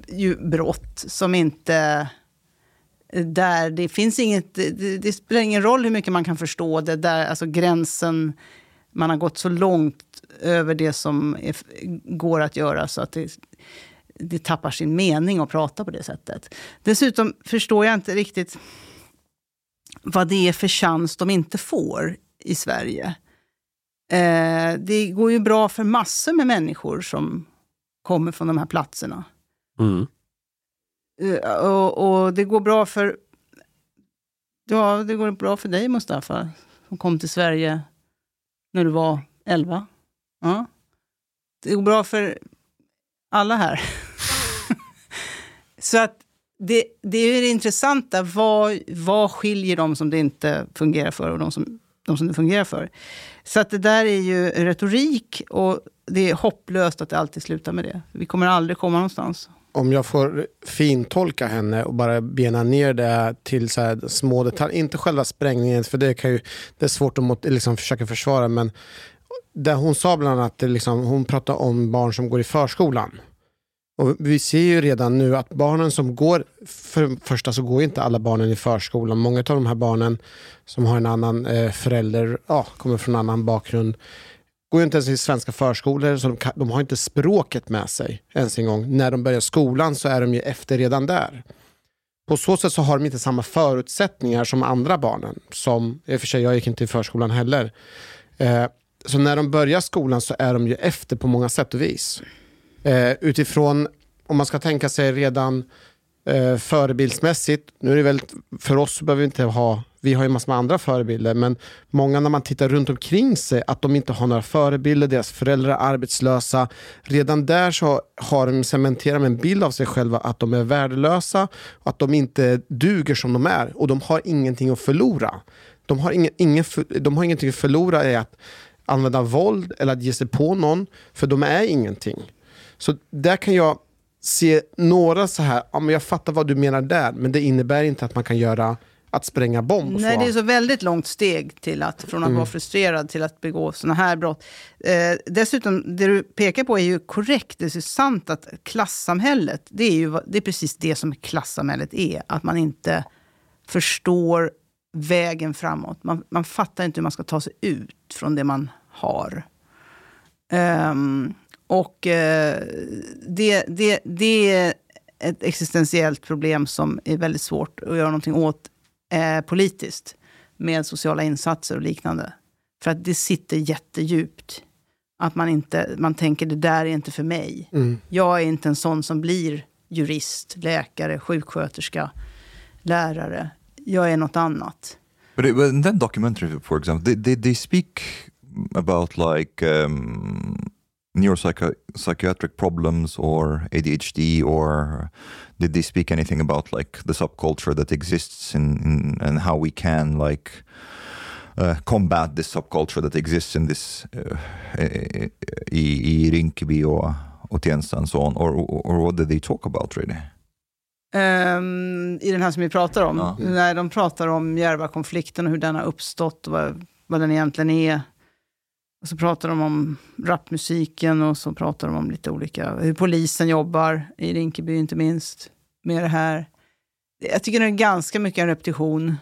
ju brott som inte eh, där det finns inget, det, det spelar ingen roll hur mycket man kan förstå det, där alltså gränsen, man har gått så långt över det som är, går att göra så att det, det tappar sin mening att prata på det sättet. Dessutom förstår jag inte riktigt vad det är för chans de inte får i Sverige. Eh, det går ju bra för massor med människor som kommer från de här platserna.
Mm.
Eh, Och, och det går bra för... Ja, det går bra för dig Mustafa, som kom till Sverige när du var 11. Ja. Det går bra för alla här. Så att det, det är det intressanta. Vad, vad skiljer de som det inte fungerar för och de som, de som det fungerar för? Så att det där är ju retorik och det är hopplöst att det alltid slutar med det. Vi kommer aldrig komma någonstans.
Om jag får fintolka henne och bara bena ner det till så här små detaljer. Inte själva sprängningen, för det, kan ju, det är svårt att mot, liksom försöka försvara. Men där hon sa bland annat, att liksom, hon pratade om barn som går i förskolan. Och vi ser ju redan nu att barnen som går, för det första så går ju inte alla barnen i förskolan. Många av de här barnen som har en annan eh, förälder, ja, kommer från en annan bakgrund, går ju inte ens i svenska förskolor, så de, kan, de har inte språket med sig ens en gång. När de börjar skolan så är de ju efter redan där. På så sätt så har de inte samma förutsättningar som andra barnen. Som, i och för sig, jag gick inte i förskolan heller. Eh, så när de börjar skolan så är de ju efter på många sätt och vis. Eh, utifrån, om man ska tänka sig redan eh, förebildsmässigt, nu är det väl, för oss behöver vi inte ha, vi har ju massor med andra förebilder, men många när man tittar runt omkring sig, att de inte har några förebilder, deras föräldrar är arbetslösa, redan där så har de cementerat med en bild av sig själva att de är värdelösa, att de inte duger som de är och de har ingenting att förlora. De har, ingen, ingen, de har ingenting att förlora i att använda våld eller att ge sig på någon, för de är ingenting. Så där kan jag se några så här, ja, men jag fattar vad du menar där, men det innebär inte att man kan göra att spränga bomb.
Nej, det är så väldigt långt steg till att, från att
Mm.
vara frustrerad till att begå sådana här brott. Eh, dessutom, det du pekar på är ju korrekt. Det är sant att klassamhället, det är ju det är precis det som klassamhället är. Att man inte förstår vägen framåt. Man, man fattar inte hur man ska ta sig ut från det man har. Ehm, och eh, det, det, det är ett existentiellt problem som är väldigt svårt att göra någonting åt eh, politiskt med sociala insatser och liknande. För att det sitter jättedjupt. Att man, inte, man tänker det där är inte för mig.
Mm.
Jag är inte en sån som blir jurist, läkare, sjuksköterska, lärare. Jag är något annat.
But, it, but in that documentary, for example, they, they, they speak about like um, neuropsychiatric problems or ADHD, or did they speak anything about like the subculture that exists in, in and how we can like uh, combat this subculture that exists in this uh, i, i Rinkeby och, och Tensta and so on, or, or what did they talk about really?
Ehm, I den här som vi pratar om.
Ja.
När de pratar om Järvakonflikten och hur den har uppstått och vad, vad den egentligen är. Och så pratar de om rapmusiken och så pratar de om lite olika, hur polisen jobbar i Rinkeby inte minst med det här. Jag tycker det är ganska mycket en repetition.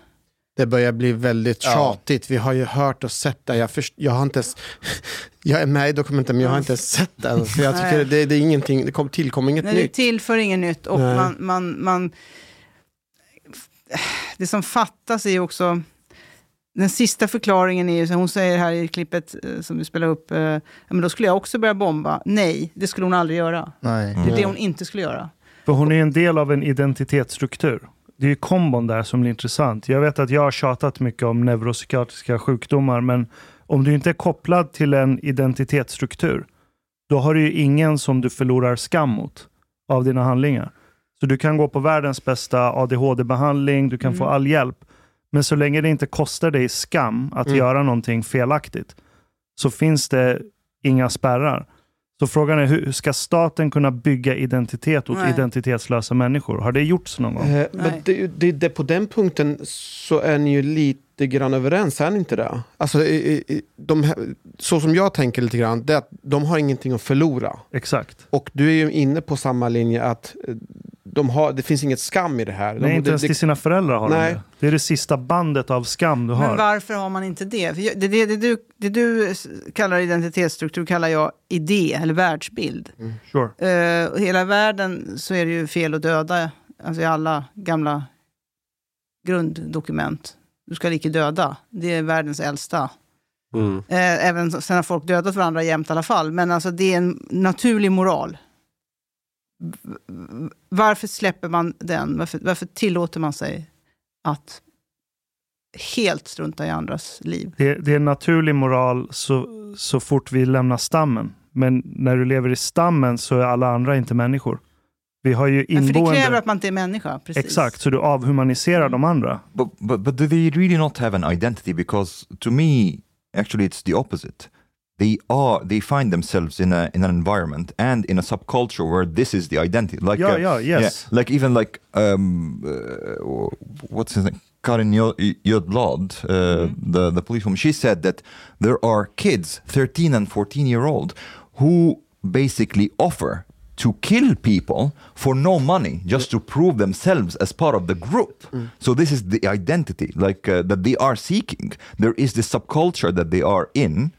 Det börjar bli väldigt
Ja.
tjatigt. Vi har ju hört och sett det. Jag, först, jag har inte ens, jag är med i dokumentet men jag har inte ens sett den. För jag tycker det, det är ingenting, det kom, tillkommer inget
Nej, det
nytt.
tillför inget nytt. Och man, man, man, det som fattas är ju också... Den sista förklaringen är ju, hon säger här i klippet eh, som vi spelar upp, eh, men då skulle jag också börja bomba. Nej, det skulle hon aldrig göra.
Nej.
Det är det hon inte skulle göra.
För hon är en del av en identitetsstruktur. Det är ju kombon där som blir intressant. Jag vet att jag har tjatat mycket om neuropsykiatriska sjukdomar, men om du inte är kopplad till en identitetsstruktur, då har du ju ingen som du förlorar skam mot av dina handlingar. Så du kan gå på världens bästa ADHD-behandling, du kan få
Mm.
all hjälp. Men så länge det inte kostar dig skam att
Mm.
göra någonting felaktigt, så finns det inga spärrar. Så frågan är, hur ska staten kunna bygga identitet åt
Nej.
identitetslösa människor? Har det gjorts någon gång?
Eh, men det, det, det, på den punkten så är ni ju lite grann överens, är ni inte det? Alltså, de, så som jag tänker lite grann, det är att de har ingenting att förlora.
Exakt.
Och du är ju inne på samma linje att eh, de har, det finns inget skam i det här. De,
Nej, inte
det,
ens
det,
till sina föräldrar har
Nej.
de det. Det är det sista bandet av skam du har.
Men varför har man inte det? För det, det, det, du, det du kallar identitetsstruktur kallar jag idé eller världsbild.
Sure.
Eh, och hela världen så är det ju fel att döda, alltså i alla gamla grunddokument. Du ska icke döda. Det är världens äldsta.
Mm.
Eh, även så- sen har folk dödat varandra jämt i alla fall. Men alltså det är en naturlig moral. Varför släpper man den? Varför, varför tillåter man sig att helt strunta i andras liv?
Det, det är en naturlig moral så, så fort vi lämnar stammen. Men när du lever i stammen så är alla andra inte människor. Vi har ju
Men för det
inboende...
kräver att man inte är människa. Precis.
Exakt, så du avhumaniserar de andra.
But, but but do they really not have an identity? Because to me, actually, it's the opposite. They are they find themselves in a in an environment and in a subculture where this is the identity. Like
Yeah,
uh,
yeah, yes.
like even like um, uh, what's his name? Karin uh,
Mm-hmm.
the the police woman. She said that there are kids, 13 and 14 year old, who basically offer to kill people for no money just to prove themselves as part of the group. So this is the identity like uh, that they are seeking. There is this subculture that they are in.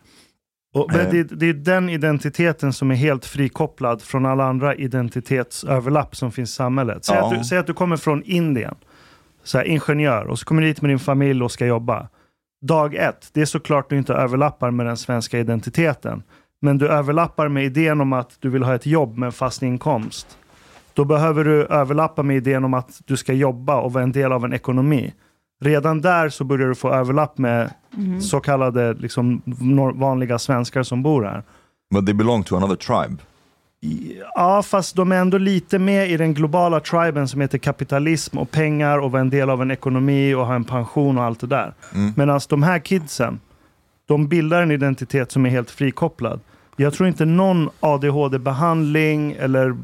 Och,
Eh.
det, det är den identiteten som är helt frikopplad från alla andra identitetsöverlapp som finns i samhället. Säg,
Ja.
att, du, säg att du kommer från Indien, så här, ingenjör, och så kommer du dit med din familj och ska jobba. Dag ett, det är såklart du inte överlappar med den svenska identiteten. Men du överlappar med idén om att du vill ha ett jobb med en fast inkomst. Då behöver du överlappa med idén om att du ska jobba och vara en del av en ekonomi. Redan där så börjar du få överlapp med
Mhm.
så kallade liksom, vanliga svenskar som bor här.
But they belong to another tribe.
Ja, fast de är ändå lite med i den globala triben som heter kapitalism och pengar och vara en del av en ekonomi och ha en pension och allt det där.
Mm.
Medan de här kidsen, de bildar en identitet som är helt frikopplad. Jag tror inte någon ADHD-behandling eller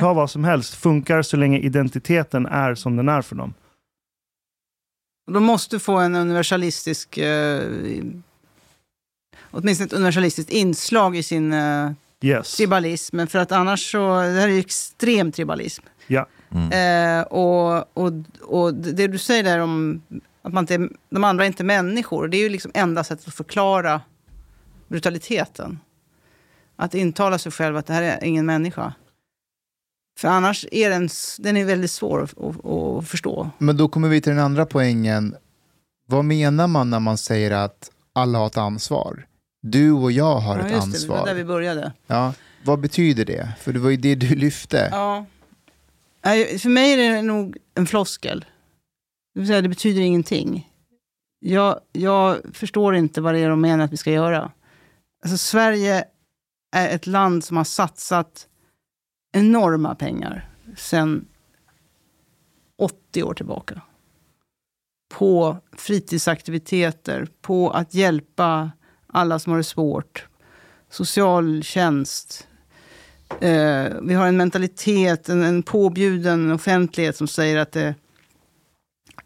ta vad som helst, funkar så länge identiteten är som den är för dem.
De måste få en universalistisk... Eh, åtminstone ett universalistiskt inslag i sin eh,
Yes.
tribalism. För att annars så... Det här är ju extrem tribalism.
Ja.
Eh, och, och, och det du säger där om att man inte, de andra är inte människor. Det är ju liksom enda sättet att förklara brutaliteten. Att intala sig själv att det här är ingen människa. För annars är den, den är väldigt svår att, att, att förstå.
Men då kommer vi till den andra poängen. Vad menar man när man säger att alla har ett ansvar? Du och jag har
Ja,
ett
just det, det var
ansvar.
där vi började.
Ja, vad betyder det? För det var ju det du lyfte.
Ja. För mig är det nog en floskel. Det vill säga, det betyder ingenting. Jag, jag förstår inte vad det är de menar att vi ska göra. Alltså, Sverige är ett land som har satsat enorma pengar sen 80 år tillbaka. På fritidsaktiviteter, på att hjälpa alla som har det svårt. Socialtjänst, Eh, vi har en mentalitet, en, en påbjuden offentlighet som säger att det,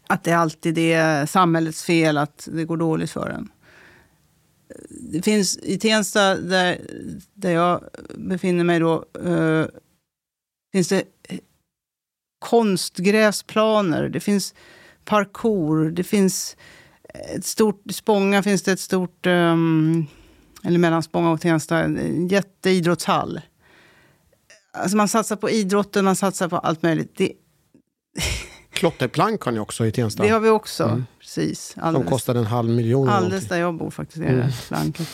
att det alltid är samhällets fel att det går dåligt för en. Det finns i Tensta, där, där jag befinner mig då, eh, finns det konstgräsplaner, det finns parkour, det finns ett stort, i Spånga finns det ett stort, ehm, eller mellan Spånga och Tensta, en jätteidrottshall. Alltså man satsar på idrotten, man satsar på allt möjligt. Det,
Klotterplank har ni också i Tensta.
det har vi också.
Mm.
Precis.
Som kostade en halv miljon.
Alldeles där jag bor faktiskt, är
Mm.
det flanket.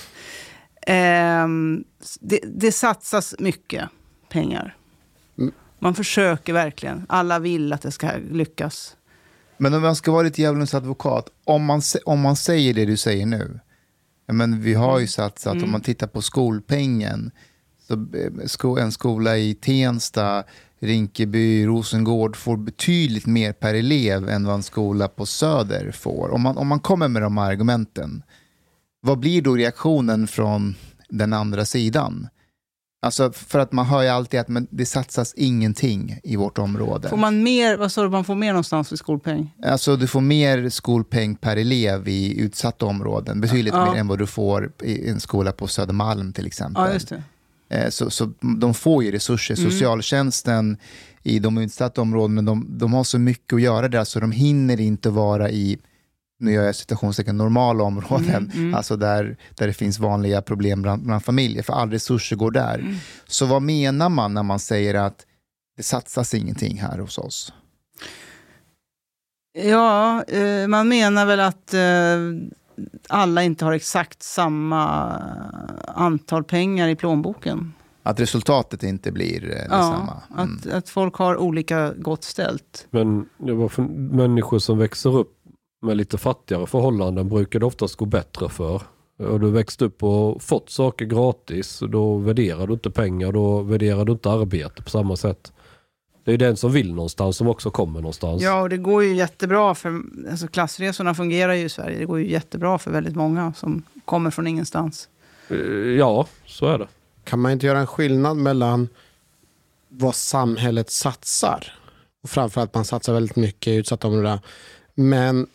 Ehm, det, det satsas mycket pengar.
Mm.
Man försöker verkligen. Alla vill att det ska lyckas.
Men om man ska vara lite djävulens advokat, om man, om man säger det du säger nu, men vi har ju satsat,
Mm.
om man tittar på skolpengen, så eh, en skola i Tensta, Rinkeby, Rosengård får betydligt mer per elev än vad en skola på Söder får. Om man, om man kommer med de här argumenten, vad blir då reaktionen från den andra sidan? Alltså för att man hör ju alltid att men det satsas ingenting i vårt område.
Får man mer, vad sa du, man får mer någonstans för skolpeng?
Alltså du får mer skolpeng per elev i utsatta områden, betydligt
Ja.
mer än vad du får i en skola på Södermalm till exempel.
Ja, just det.
Eh, Så, så de får ju resurser.
Mm.
Socialtjänsten i de utsatta områdena, de, de har så mycket att göra där så de hinner inte vara i, nu gör jag citationstecken, normala områden,
Mm, mm.
alltså där, där det finns vanliga problem bland, bland familjer, för all resurser går där.
Mm.
Så vad menar man när man säger att det satsas ingenting här hos oss?
Ja, eh, man menar väl att eh, alla inte har exakt samma antal pengar i plånboken.
Att resultatet inte blir eh, detsamma.
Ja, att, att folk har olika gott ställt.
Men det var för människor som växer upp med lite fattigare förhållanden brukar det oftast gå bättre för. Och du växt upp och fått saker gratis, då värderar du inte pengar, då värderar du inte arbete på samma sätt. Det är den som vill någonstans som också kommer någonstans.
Ja, och det går ju jättebra för alltså klassresorna fungerar ju i Sverige. Det går ju jättebra för väldigt många som kommer från ingenstans.
Eh, Ja, så är det.
Kan man inte göra en skillnad mellan vad samhället satsar och framförallt man satsar väldigt mycket i utsatta områden. Men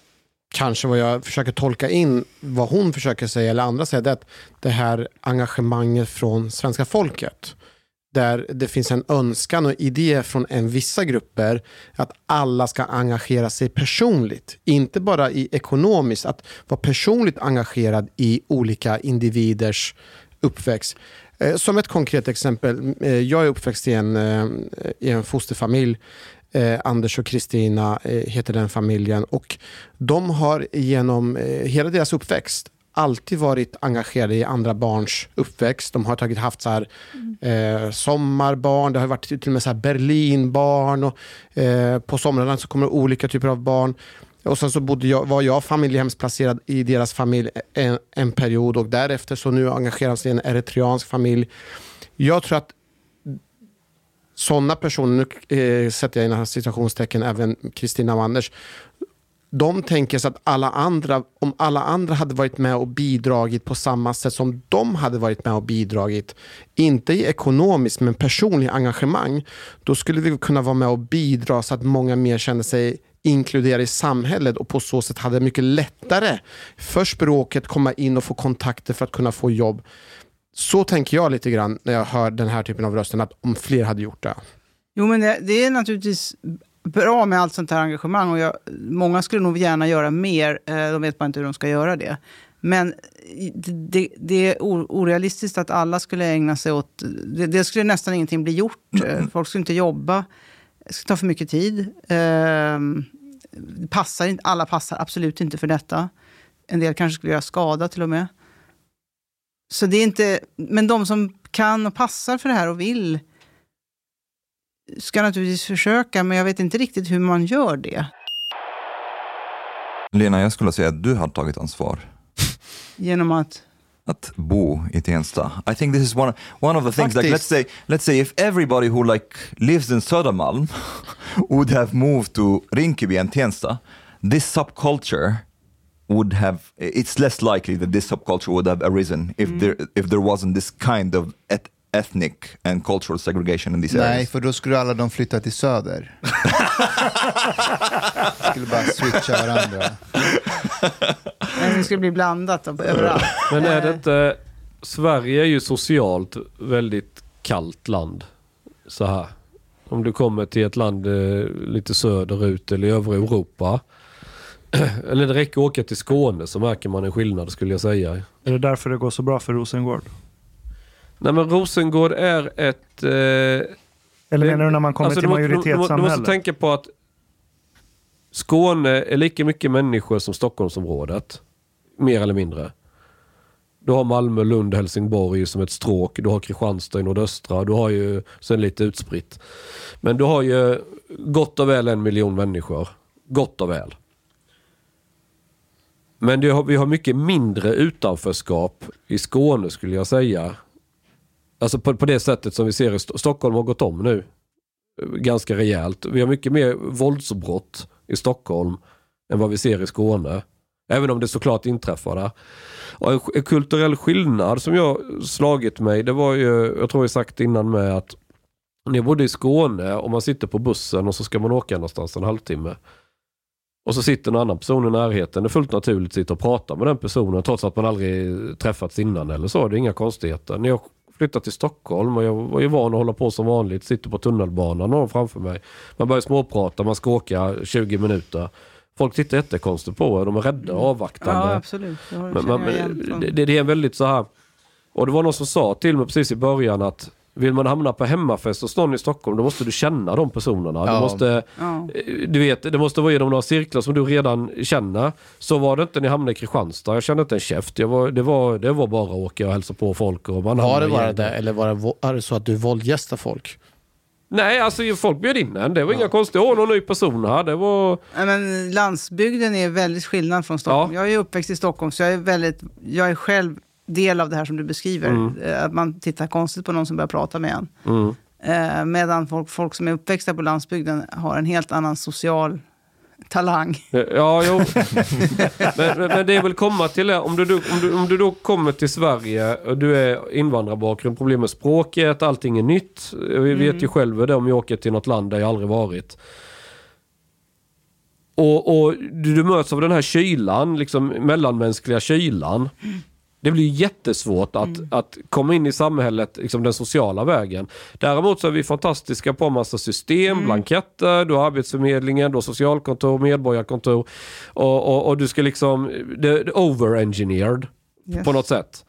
kanske vad jag försöker tolka in, vad hon försöker säga eller andra säger, det är att det här engagemanget från svenska folket där det finns en önskan och idé från en vissa grupper att alla ska engagera sig personligt. Inte bara i ekonomiskt, att vara personligt engagerad i olika individers uppväxt. Eh, som ett konkret exempel, eh, jag är uppväxt i en, eh, i en fosterfamilj. Eh, Anders och Kristina eh, heter den familjen och de har genom eh, hela deras uppväxt alltid varit engagerade i andra barns uppväxt. De har tagit haft så här, eh, sommarbarn, det har varit till och med så här Berlinbarn och eh, på somrarna så kommer det olika typer av barn. Och sen så bodde jag, var jag familjehemsplacerad i deras familj en, en period och därefter så nu engagerar sig i en eritreansk familj. Jag tror att sådana personer, nu eh, sätter jag inom citationstecken även Kristina och Anders, de tänker sig att alla andra, om alla andra hade varit med och bidragit på samma sätt som de hade varit med och bidragit, inte i ekonomiskt men personligt engagemang, då skulle vi kunna vara med och bidra så att många mer känner sig inkluderade i samhället och på så sätt hade mycket lättare för språket komma in och få kontakter för att kunna få jobb. Så tänker jag lite grann när jag hör den här typen av rösten, att om fler hade gjort det.
Jo, men det, det är naturligtvis bra med allt sånt här engagemang. Och jag, många skulle nog gärna göra mer, eh, de vet bara inte hur de ska göra det. Men det, det, det är orealistiskt att alla skulle ägna sig åt... Det, det skulle nästan ingenting bli gjort. Eh, folk skulle inte jobba. Det skulle ta för mycket tid. Ehm, passar alla passar absolut inte för detta. En del kanske skulle göra skada till och med. Så det är inte, men de som kan och passar för det här och vill ska naturligtvis försöka, men jag vet inte riktigt hur man gör det.
Lena, jag skulle säga att du har tagit ansvar.
Genom att?
Att bo i Tensta. I think this is one, one of the things, like, let's say, let's say if everybody who like lives in Södermalm would have moved to Rinkeby and Tensta, this subculture would have it's less likely that this subculture would have arisen if mm. there if there wasn't this kind of et ethnic and cultural segregation in these
Nej,
areas.
Nej, för då skulle alla de flytta till söder. skulle bara switcha varandra.
Men det skulle bli blandat överallt.
Men är det inte... Sverige är ju socialt väldigt kallt land. Så här. Om du kommer till ett land eh, lite söderut eller i övriga Europa. Eller det räcker att åka till Skåne så märker man en skillnad skulle jag säga.
Är det därför det går så bra för Rosengård?
Nej men Rosengård är ett... Eh,
Eller menar du när man kommer alltså, till majoritetssamhället?
Du måste tänka på att Skåne är lika mycket människor som Stockholmsområdet. Mer eller mindre. Du har Malmö, Lund, Helsingborg som ett stråk. Du har Kristianstad i nordöstra. Du har ju sen lite utspritt. Men du har ju gott och väl en miljon människor. Gott och väl. Men har, vi har mycket mindre utanförskap i Skåne skulle jag säga. Alltså på, på det sättet som vi ser i St Stockholm har gått om nu. Ganska rejält. Vi har mycket mer våldsbrott i Stockholm än vad vi ser i Skåne. Även om det såklart inträffar där. Och en, en kulturell skillnad som jag slagit mig, det var ju, jag tror jag sagt innan med att när jag bodde i Skåne och man sitter på bussen och så ska man åka någonstans en halvtimme. Och så sitter en annan person i närheten. Det är fullt naturligt att sitta och prata med den personen trots att man aldrig träffats innan eller så. Det är inga konstigheter. När jag flyttade till Stockholm och jag var ju van att hålla på som vanligt. Sitter på tunnelbanan någon framför mig. Man börjar småprata, man ska åka 20 minuter. Folk tittar jättekonstigt på en. De är rädda och avvaktande.
Ja, absolut.
Men, men, det, det är väldigt så här. Och det var någon som sa till mig precis i början att vill man hamna på hemmafest hos någon i Stockholm då måste du känna de personerna. Ja. Du, måste, ja. du vet, det måste vara genom några cirklar som du redan känner. Så var det inte när jag hamnade i Kristianstad. Jag kände inte en käft. Jag var, det, var, det var bara att åka och hälsa på folk. Och man
var det bara det eller var det, är det så att du våldgästar folk?
Nej, alltså folk bjöd in en. Det var ja. inga konstigheter. Åh, någon ny person här. Det var...
Men landsbygden är väldigt skillnad från Stockholm. Ja. Jag är uppväxt i Stockholm så jag är, väldigt, jag är själv del av det här som du beskriver. Mm. Eh, att man tittar konstigt på någon som börjar prata med en. Mm. Eh, medan folk, folk som är uppväxta på landsbygden har en helt annan social talang.
Ja, jo. men, men, det är väl komma till det. Om du, om, du, om du då kommer till Sverige och du är invandrarbakgrund, problem med språket, allting är nytt. Vi vet mm. ju själva det om jag åker till något land där jag aldrig varit. Och, och du, du möts av den här kylan, liksom mellanmänskliga kylan. Mm. Det blir jättesvårt att, mm. att komma in i samhället liksom den sociala vägen. Däremot så är vi fantastiska på massa system, mm. blanketter, du har Arbetsförmedlingen, du har socialkontor, medborgarkontor. Och, och, och du ska liksom, det är over-engineered yes. på något sätt.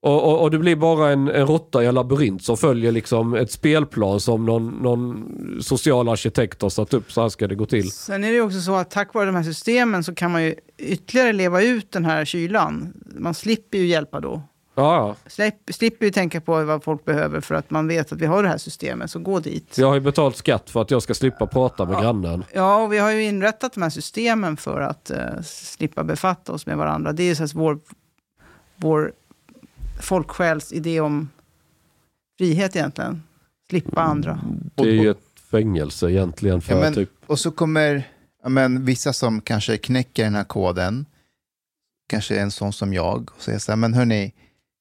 Och, och, och, det blir bara en, en råtta i en labyrint som följer liksom ett spelplan som någon, någon social arkitekt har satt upp. Så här ska det gå till.
Sen är det också så att tack vare de här systemen så kan man ju ytterligare leva ut den här kylan. Man slipper ju hjälpa då.
Ja,
ja. slipper ju tänka på vad folk behöver för att man vet att vi har det här systemet, så gå dit.
Jag har ju betalt skatt för att jag ska slippa prata med
ja.
grannen.
Ja, och vi har ju inrättat de här systemen för att uh, slippa befatta oss med varandra. Det är ju så vår, vår folksjäls idé om frihet egentligen. Slippa andra.
Det är ju ett fängelse egentligen. För
ja, men,
typ...
Och så kommer ja, men, vissa som kanske knäcker den här koden, kanske en sån som jag, och säger så här, men hörni,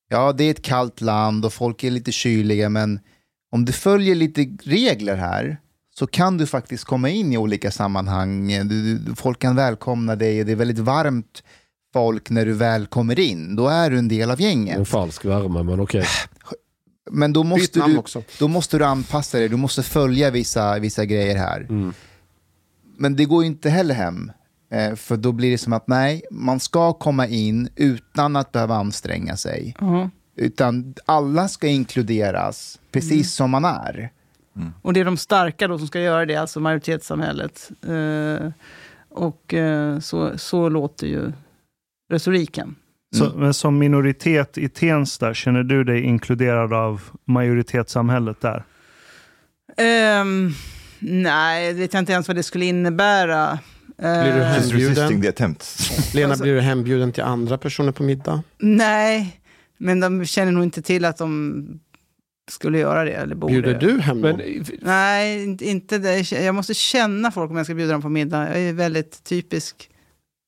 ja det är ett kallt land och folk är lite kyliga, men om du följer lite regler här så kan du faktiskt komma in i olika sammanhang. Du, du, folk kan välkomna dig, det är väldigt varmt folk när du väl kommer in. Då är du en del av gänget.
En falsk värme, men okej.
Men då måste, du,
också.
då måste du anpassa dig, du måste följa vissa, vissa grejer här.
Mm.
Men det går ju inte heller hem. Eh, för då blir det som att nej, man ska komma in utan att behöva anstränga sig.
Ja.
Utan alla ska inkluderas precis
Mm.
som man är.
Och det är de starka då som ska göra det, alltså majoritetssamhället. Eh, och eh, så, så låter ju retoriken.
Så, men som minoritet i Tensta, känner du dig inkluderad av majoritetssamhället där?
Ehm, nej, vet jag inte ens vad det skulle innebära.
Blir du
Eh,
resisting
hembjuden? Lena,
Alltså-
blir du hembjuden till andra personer på middag?
nej, men de känner nog inte till att de skulle göra det. Eller borde.
Bjuder du hem
Men
dem?
Nej, inte- inte det. Jag måste känna folk om jag ska bjuda dem på middag. Jag är väldigt typisk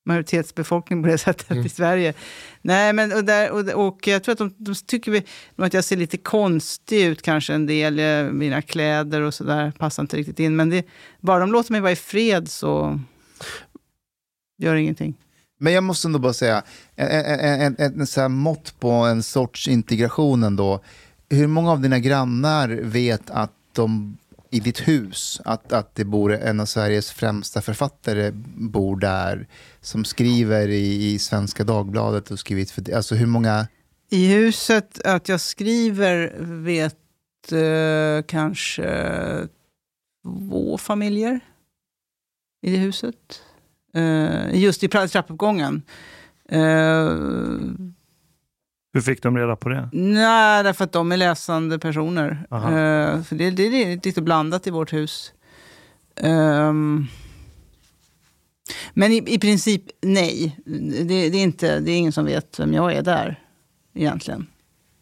majoritetsbefolkning på det sättet
Mm.
i Sverige. Nej, men och, där, och, och jag tror att de, de tycker vi, att jag ser lite konstig ut kanske en del. eh, Mina kläder och sådär passar inte riktigt in. Men det, bara de låter mig vara i fred så gör ingenting.
Men jag måste ändå bara säga, en, en, en, en, mått på en sorts integration ändå. Hur många av dina grannar vet att de i ditt hus, att, att det bor en av Sveriges främsta författare bor där, som skriver i, i Svenska Dagbladet och skrivit för Alltså hur många...
I huset, att jag skriver vet eh, kanske två familjer i det huset. Eh, just i trappuppgången. Eh,
hur fick de reda på det?
nej, därför att de är läsande personer. Eh, för det, det är lite blandat i vårt hus. Ehm, men i, i princip nej. Det, det, är inte, det är ingen som vet vem jag är där egentligen,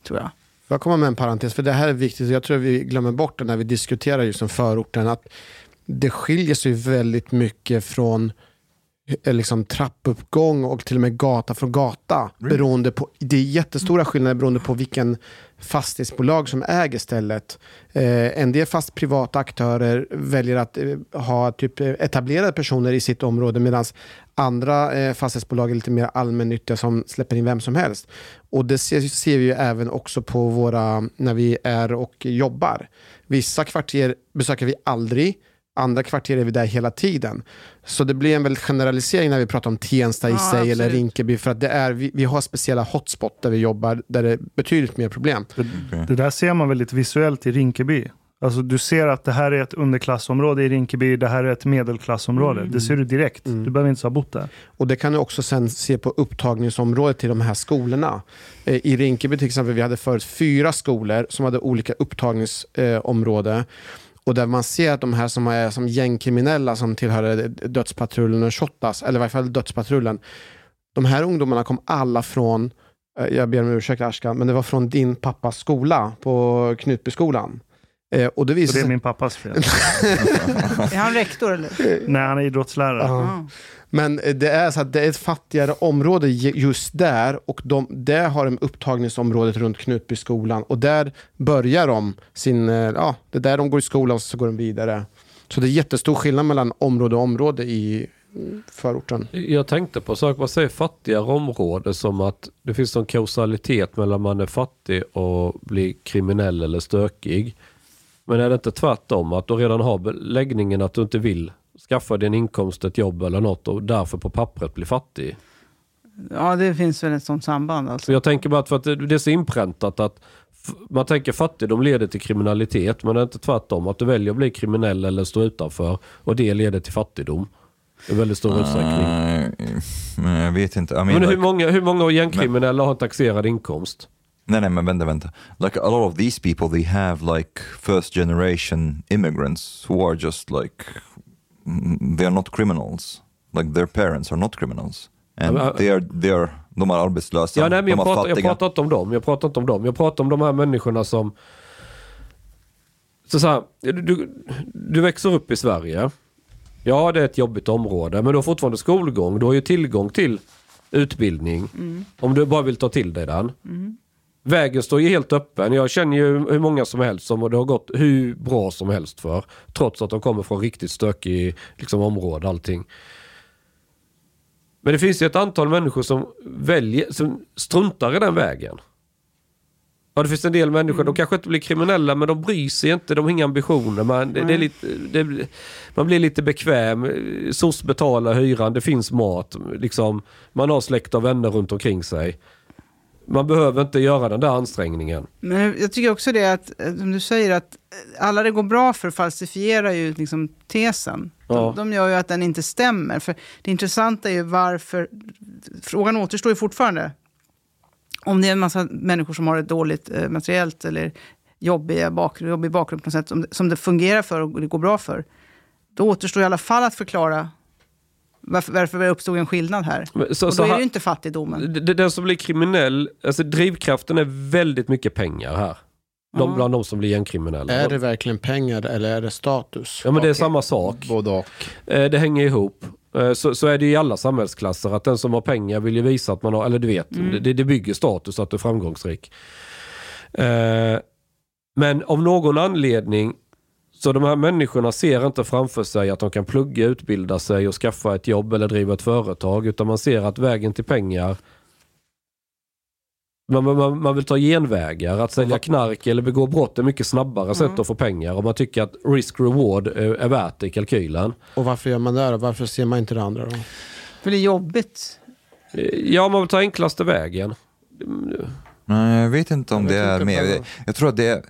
tror jag.
Får jag komma med en parentes? För det här är viktigt. Jag tror vi glömmer bort det när vi diskuterar just om förorten. Att det skiljer sig väldigt mycket från eh, liksom, trappuppgång och till och med gata från gata. Beroende på, det är jättestora skillnader beroende på vilken fastighetsbolag som äger stället. Eh, en del fast privata aktörer väljer att eh, ha typ eh, etablerade personer i sitt område medan andra eh, fastighetsbolag är lite mer allmännyttiga som släpper in vem som helst. Och det ser, ser vi ju även också på våra, när vi är och jobbar. Vissa kvarter besöker vi aldrig, andra kvarter är vi där hela tiden. Så det blir en väldigt generalisering när vi pratar om Tensta i
Ja,
sig eller
absolut.
Rinkeby. För att det är, vi, vi har speciella hotspot där vi jobbar där det är betydligt mer problem.
Det där ser man väldigt visuellt i Rinkeby. Alltså du ser att det här är ett underklassområde i Rinkeby, det här är ett medelklassområde. Det ser du direkt. Du behöver inte ha bott där.
Och det kan du också sen se på upptagningsområdet till de här skolorna. Eh, I Rinkeby till exempel, vi hade förut fyra skolor som hade olika upptagningsområde. Och där man ser att de här som är som gängkriminella som tillhör dödspatrullen och Shottaz, eller i varje fall dödspatrullen. De här ungdomarna kom alla från, eh, jag ber om ursäkt Ashkan, men det var från din pappas skola på Knutbyskolan. Eh, Och det visar
det är min pappas fel.
Är han rektor eller?
Nej, han är idrottslärare.
Ja.
Ah.
Men eh, det är så att det är ett fattigare område ju- just där och de, där har de upptagningsområdet runt Knutbyskolan och där börjar de sin, eh, ja, det är där de går i skolan och så går de vidare. Så det är jättestor skillnad mellan område och område i mm, förorten.
Jag tänkte på sak, man säger fattigare område som att det finns en kausalitet mellan man är fattig och blir kriminell eller stökig. Men är det inte tvärtom att du redan har beläggningen att du inte vill skaffa dig en inkomst, ett jobb eller något och därför på pappret blir fattig?
Ja, det finns väl ett sånt samband. Alltså.
Så jag tänker bara att, för att det är så inpräntat att man tänker fattigdom leder till kriminalitet men det är inte tvärtom. Att du väljer att bli kriminell eller stå utanför och det leder till fattigdom. I väldigt stor utsträckning.
Nej, men jag vet inte. I mean,
Men hur
like-
många, hur många gängkriminella har en taxerad inkomst?
Nej, nej, men vänta, vänta. Like a lot of these people, they have like first generation immigrants who are just like, mm, they are not criminals. Like their parents are not criminals. And
Ja, men-
they are, they are, de är arbetslösa,
Ja, nej, men
de
jag,
är
pratar, jag pratar inte om dem. Jag pratar inte om dem. Jag pratar om de här människorna som... Så så här, du, du växer upp i Sverige. Ja, det är ett jobbigt område, men du har fortfarande skolgång. Du har ju tillgång till utbildning. Om du bara vill ta till dig den. Vägen står ju helt öppen. Jag känner ju hur många som helst som det har gått hur bra som helst för. Trots att de kommer från riktigt stökig liksom, område allting. Men det finns ju ett antal människor som väljer, som struntar i den vägen. Ja, det finns en del människor, de kanske inte blir kriminella men de bryr sig inte, de har inga ambitioner. Man, det, det är lite, det, man blir lite bekväm, SOS betalar hyran, det finns mat, liksom, man har släkt och vänner runt omkring sig. Man behöver inte göra den där ansträngningen.
Men jag tycker också det att, eh, som du säger, att alla det går bra för falsifierar ju liksom tesen.
Ja.
De, de gör ju att den inte stämmer. För det intressanta är ju varför, frågan återstår ju fortfarande. Om det är en massa människor som har ett dåligt eh, materiellt eller jobbiga bakgrund, jobbig bakgrund på något sätt, som, som det fungerar för och det går bra för. Då återstår i alla fall att förklara varför, varför uppstod en skillnad här.
Så-
och
så
då är det ju inte fattigdomen.
Den som blir kriminell, alltså drivkraften är väldigt mycket pengar här. De. Bland de som blir gängkriminella.
Är det verkligen pengar eller är det status?
Ja men det är samma sak.
Både och.
Eh, Det hänger ihop. Eh, Så, så är det i alla samhällsklasser att den som har pengar vill ju visa att man har, eller du vet,
Mm.
det, det bygger status att du är framgångsrik. Eh, Men av någon anledning så de här människorna ser inte framför sig att de kan plugga, utbilda sig och skaffa ett jobb eller driva ett företag utan man ser att vägen till pengar man, man, man vill ta genvägar. Att sälja knark eller begå brott är mycket snabbare sätt att få pengar. Och man tycker att risk-reward är, är värt det i kalkylen.
Och varför gör man det då? Varför ser man inte det andra då?
För det är jobbigt.
Ja, man vill ta enklaste vägen.
Nej, jag vet inte om
Jag
det är mer. jag tror att det är,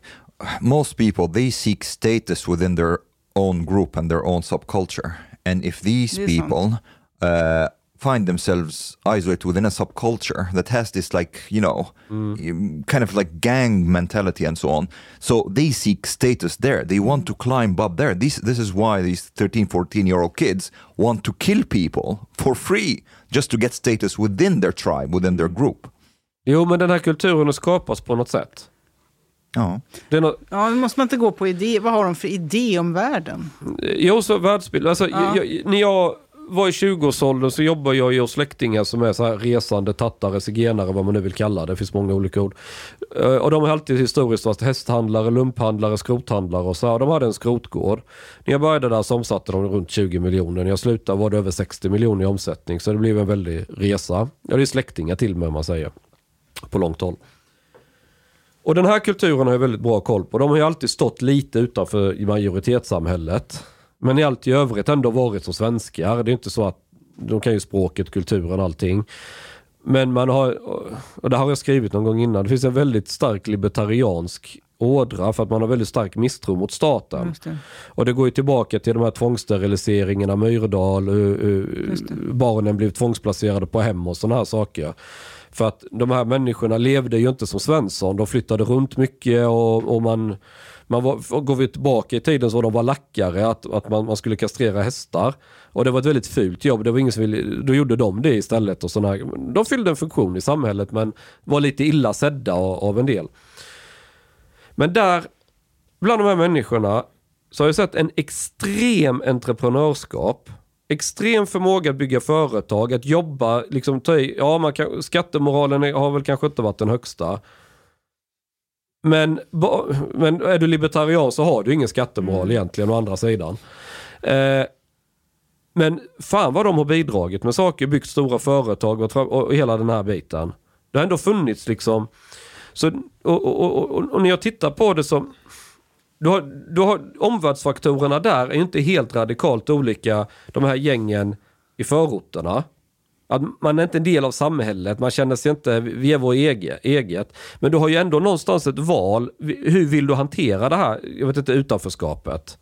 most people, they seek status within their own group and their own subculture. And if these people uh, find themselves isolated within a subculture that has this like, you know, um, kind of like gang mentality and so on. So they seek status there. They want to climb up there. This, this is why these 13, 14 year old kids want to kill people for free just to get status within their tribe, within their group.
Jo, men den här kulturen skapas på något sätt.
Ja.
Det är nå-
Ja, måste man inte gå på idé? Vad har de för idé om världen?
Jo, så världsbild. Alltså,
Ja.
jag, när jag var i 20-årsåldern så jobbade jag ju hos släktingar som är så här resande tattare, zigenare, vad man nu vill kalla det. Det finns många olika ord. Eh, Och de har alltid historiskt varit hästhandlare, lumphandlare, skrothandlare och så här. De hade en skrotgård. När jag började där så omsatte de runt 20 miljoner. När jag slutade var det över 60 miljoner i omsättning. Så det blev en väldig resa. Ja, det är släktingar till mig om man säger. På långt håll. Och den här kulturen har jag väldigt bra koll på. De har ju alltid stått lite utanför majoritetssamhället. Men i allt i övrigt ändå varit som svenskar. Det är inte så att de kan ju språket, kulturen, allting. Men man har, och det har jag skrivit någon gång innan, det finns en väldigt stark libertariansk ådra för att man har väldigt stark misstro mot staten.
Det.
Och det går ju tillbaka till de här tvångssteriliseringarna, Myrdal, uh, uh, barnen blev tvångsplacerade på hem och sådana här saker. För att de här människorna levde ju inte som Svensson, de flyttade runt mycket och, och man, man var, går vi tillbaka i tiden så var de bara lackare, att, att man, man skulle kastrera hästar. Och det var ett väldigt fult jobb, det var ingen som ville, då gjorde de det istället. Och såna, här- de fyllde en funktion i samhället men var lite illa sedda av, av en del. Men där, bland de här människorna, så har jag sett en extrem entreprenörskap. Extrem förmåga att bygga företag, att jobba, liksom ta i, ja man kan, skattemoralen har väl kanske inte varit den högsta. Men, men är du libertarian så har du ingen skattemoral egentligen å andra sidan. Eh, men fan vad de har bidragit med saker, byggt stora företag och, och hela den här biten. Det har ändå funnits liksom. Så, och, och, och, och när jag tittar på det som du har, du har, omvärldsfaktorerna där är inte helt radikalt olika de här gängen i förorterna. Att man är inte en del av samhället, man känner sig inte, vi är vår eget. Men du har ju ändå någonstans ett val, hur vill du hantera det här, jag vet inte, utanförskapet?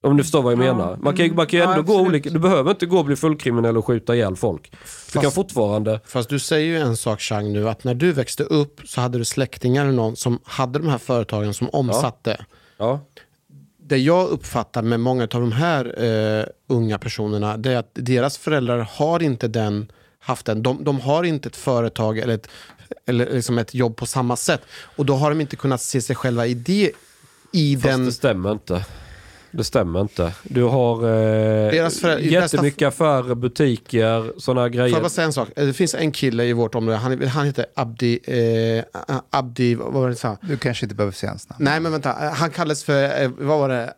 Om du förstår vad jag
Ja,
menar. Man kan, man kan ju
mm,
ändå
ja,
gå olika, du behöver inte gå och bli fullkriminell och skjuta ihjäl folk. Du kan
Fast-
fortfarande,
Fast du säger ju en sak Chang nu, att när du växte upp så hade du släktingar eller någon som hade de här företagen som omsatte.
ja.
Det jag uppfattar med många av de här eh, unga personerna, det är att deras föräldrar har inte den, haft den. De, de har inte ett företag eller, ett, eller liksom ett jobb på samma sätt. Och då har de inte kunnat se sig själva i det. I
Fast
den...
det stämmer inte. Det stämmer inte. Du har eh,
Deras bästa-
jättemycket affärer, butiker, sådana
Får jag
grejer.
bara säga en sak? Det finns en kille i vårt område, han, han heter Abdi, eh, Abdi, vad var det han sa?
Du kanske inte behöver säga hans namn.
Nej men vänta, han kallades för, eh, vad var det?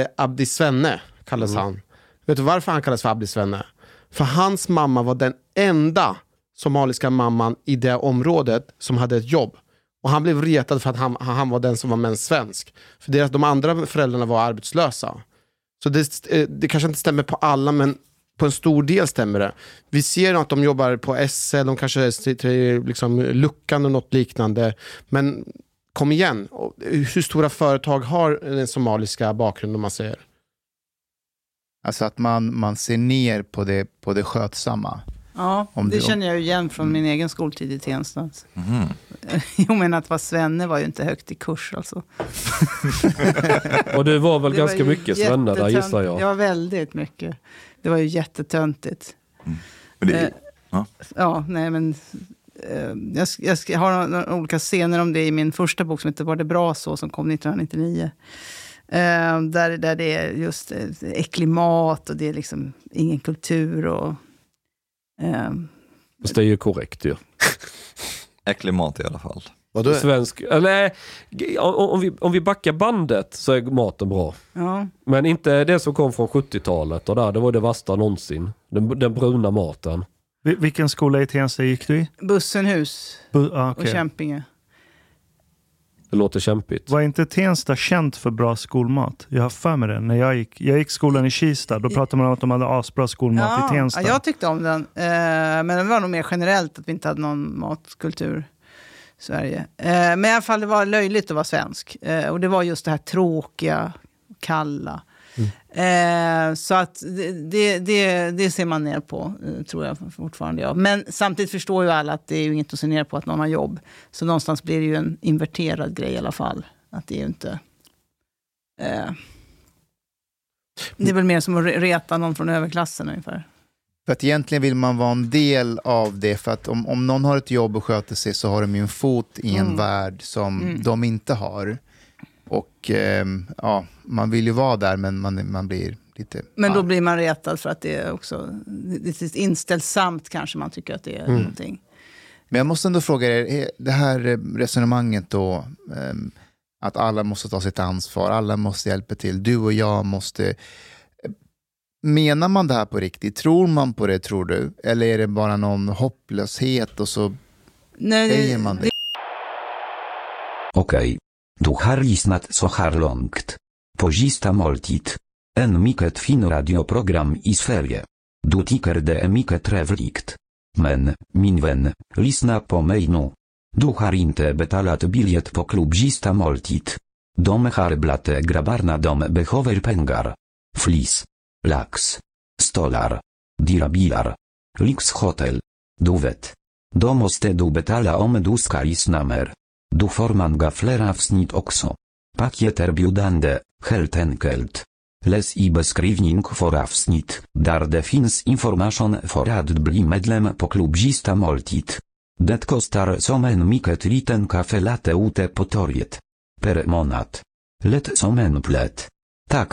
Eh, Abdi Svenne kallades han. Vet du varför han kallades för Abdi Svenne? För hans mamma var den enda somaliska mamman i det området som hade ett jobb. Och han blev retad för att han, han var den som var mest svensk. För deras, de andra föräldrarna var arbetslösa. Så det, eh, det kanske inte stämmer på alla, men på en stor del stämmer det. Vi ser att de jobbar på SL, de kanske sitter liksom, luckan och något liknande. Men kom igen, hur stora företag har den somaliska bakgrunden om man säger?
Alltså att man, man ser ner på det, på det skötsamma.
Ja,
Om
det
du-
känner jag ju igen från min egen skoltid i Tensta.
Mhm.
Jo, men att vara svenne var ju inte högt i kurs alltså.
Och du var väl
Det
ganska
ju
mycket svenne där gissar jag.
Ja, väldigt mycket. Det var ju jättetöntigt.
Men det,
Eh,
ja.
Ja, nej men... eh, Jag, jag har några, några olika scener om det i min första bok som heter Var det bra så? som kom 1999. Eh, där, där det är just eh, äcklig mat och det är liksom ingen kultur. och... Eh,
Fast det är ju korrekt ju.
Äcklig mat i alla fall.
Vadå?
Svensk, eller, om, om, vi, om vi backar bandet så är maten bra.
ja.
Men inte det som kom från 70-talet och där, det var det värsta någonsin. Den, den bruna maten.
Vi- Vilken skola i Tensta gick du i?
Bussenhus
Bu- ah,
och
okej.
Kämpinge.
Det låter kämpigt.
Var inte Tensta känt för bra skolmat? Jag har för mig det. När jag gick, jag gick skolan i Kista, då pratade man om att de hade asbra skolmat i Tensta.
Ja, jag tyckte om den. Eh, men det var nog mer generellt att vi inte hade någon matkultur i Sverige. Eh, men i alla fall, det var löjligt att vara svensk. Eh, och det var just det här tråkiga, kalla. Eh, så att det, det, det, ser man ner på, eh, tror jag fortfarande. Ja. Men samtidigt förstår ju alla att det är ju inget att se ner på att någon har jobb. Så någonstans blir det ju en inverterad grej i alla fall. Att det är ju inte... Eh, det är väl mer som att re- reta någon från överklassen ungefär.
För att egentligen vill man vara en del av det. För att om, om någon har ett jobb och sköter sig så har de ju en fot i en
Mm.
värld som
Mm.
de inte har. Och ehm, ja, man vill ju vara där men man, man blir lite...
Men då
arg.
blir man retad för att det är också lite inställsamt kanske man tycker att det är
Mm.
någonting.
Men jag måste ändå fråga er, är det här eh, resonemanget då, ehm, att alla måste ta sitt ansvar, alla måste hjälpa till, du och jag måste... eh, Menar man det här på riktigt? Tror man på det, tror du? Eller är det bara någon hopplöshet och så
Nej,
säger man det?
Okej. Du har lyssnat så här långt. På sista måltid. En mycket fin radioprogram i Sverige. Du tycker det är mycket trevligt. Men, min vän, lyssna på mig nu. Du har inte betalat biljett på klubb moltit. måltid. De har dom grabbarna de behöver pengar. Flis. Lax. Stolar. Dirabilar. Lyxhotel. Du vet. Då måste du betala om du ska lyssna mer. Du får många fler avsnitt också. Paket erbjudande, helt enkelt. Läs i beskrivning för avsnitt, där det finns information för att bli medlem på klubb Sista måltid. Det kostar som en mycket liten kaffe latte ute på torget. Per månad. Lätt som en plätt. Tack,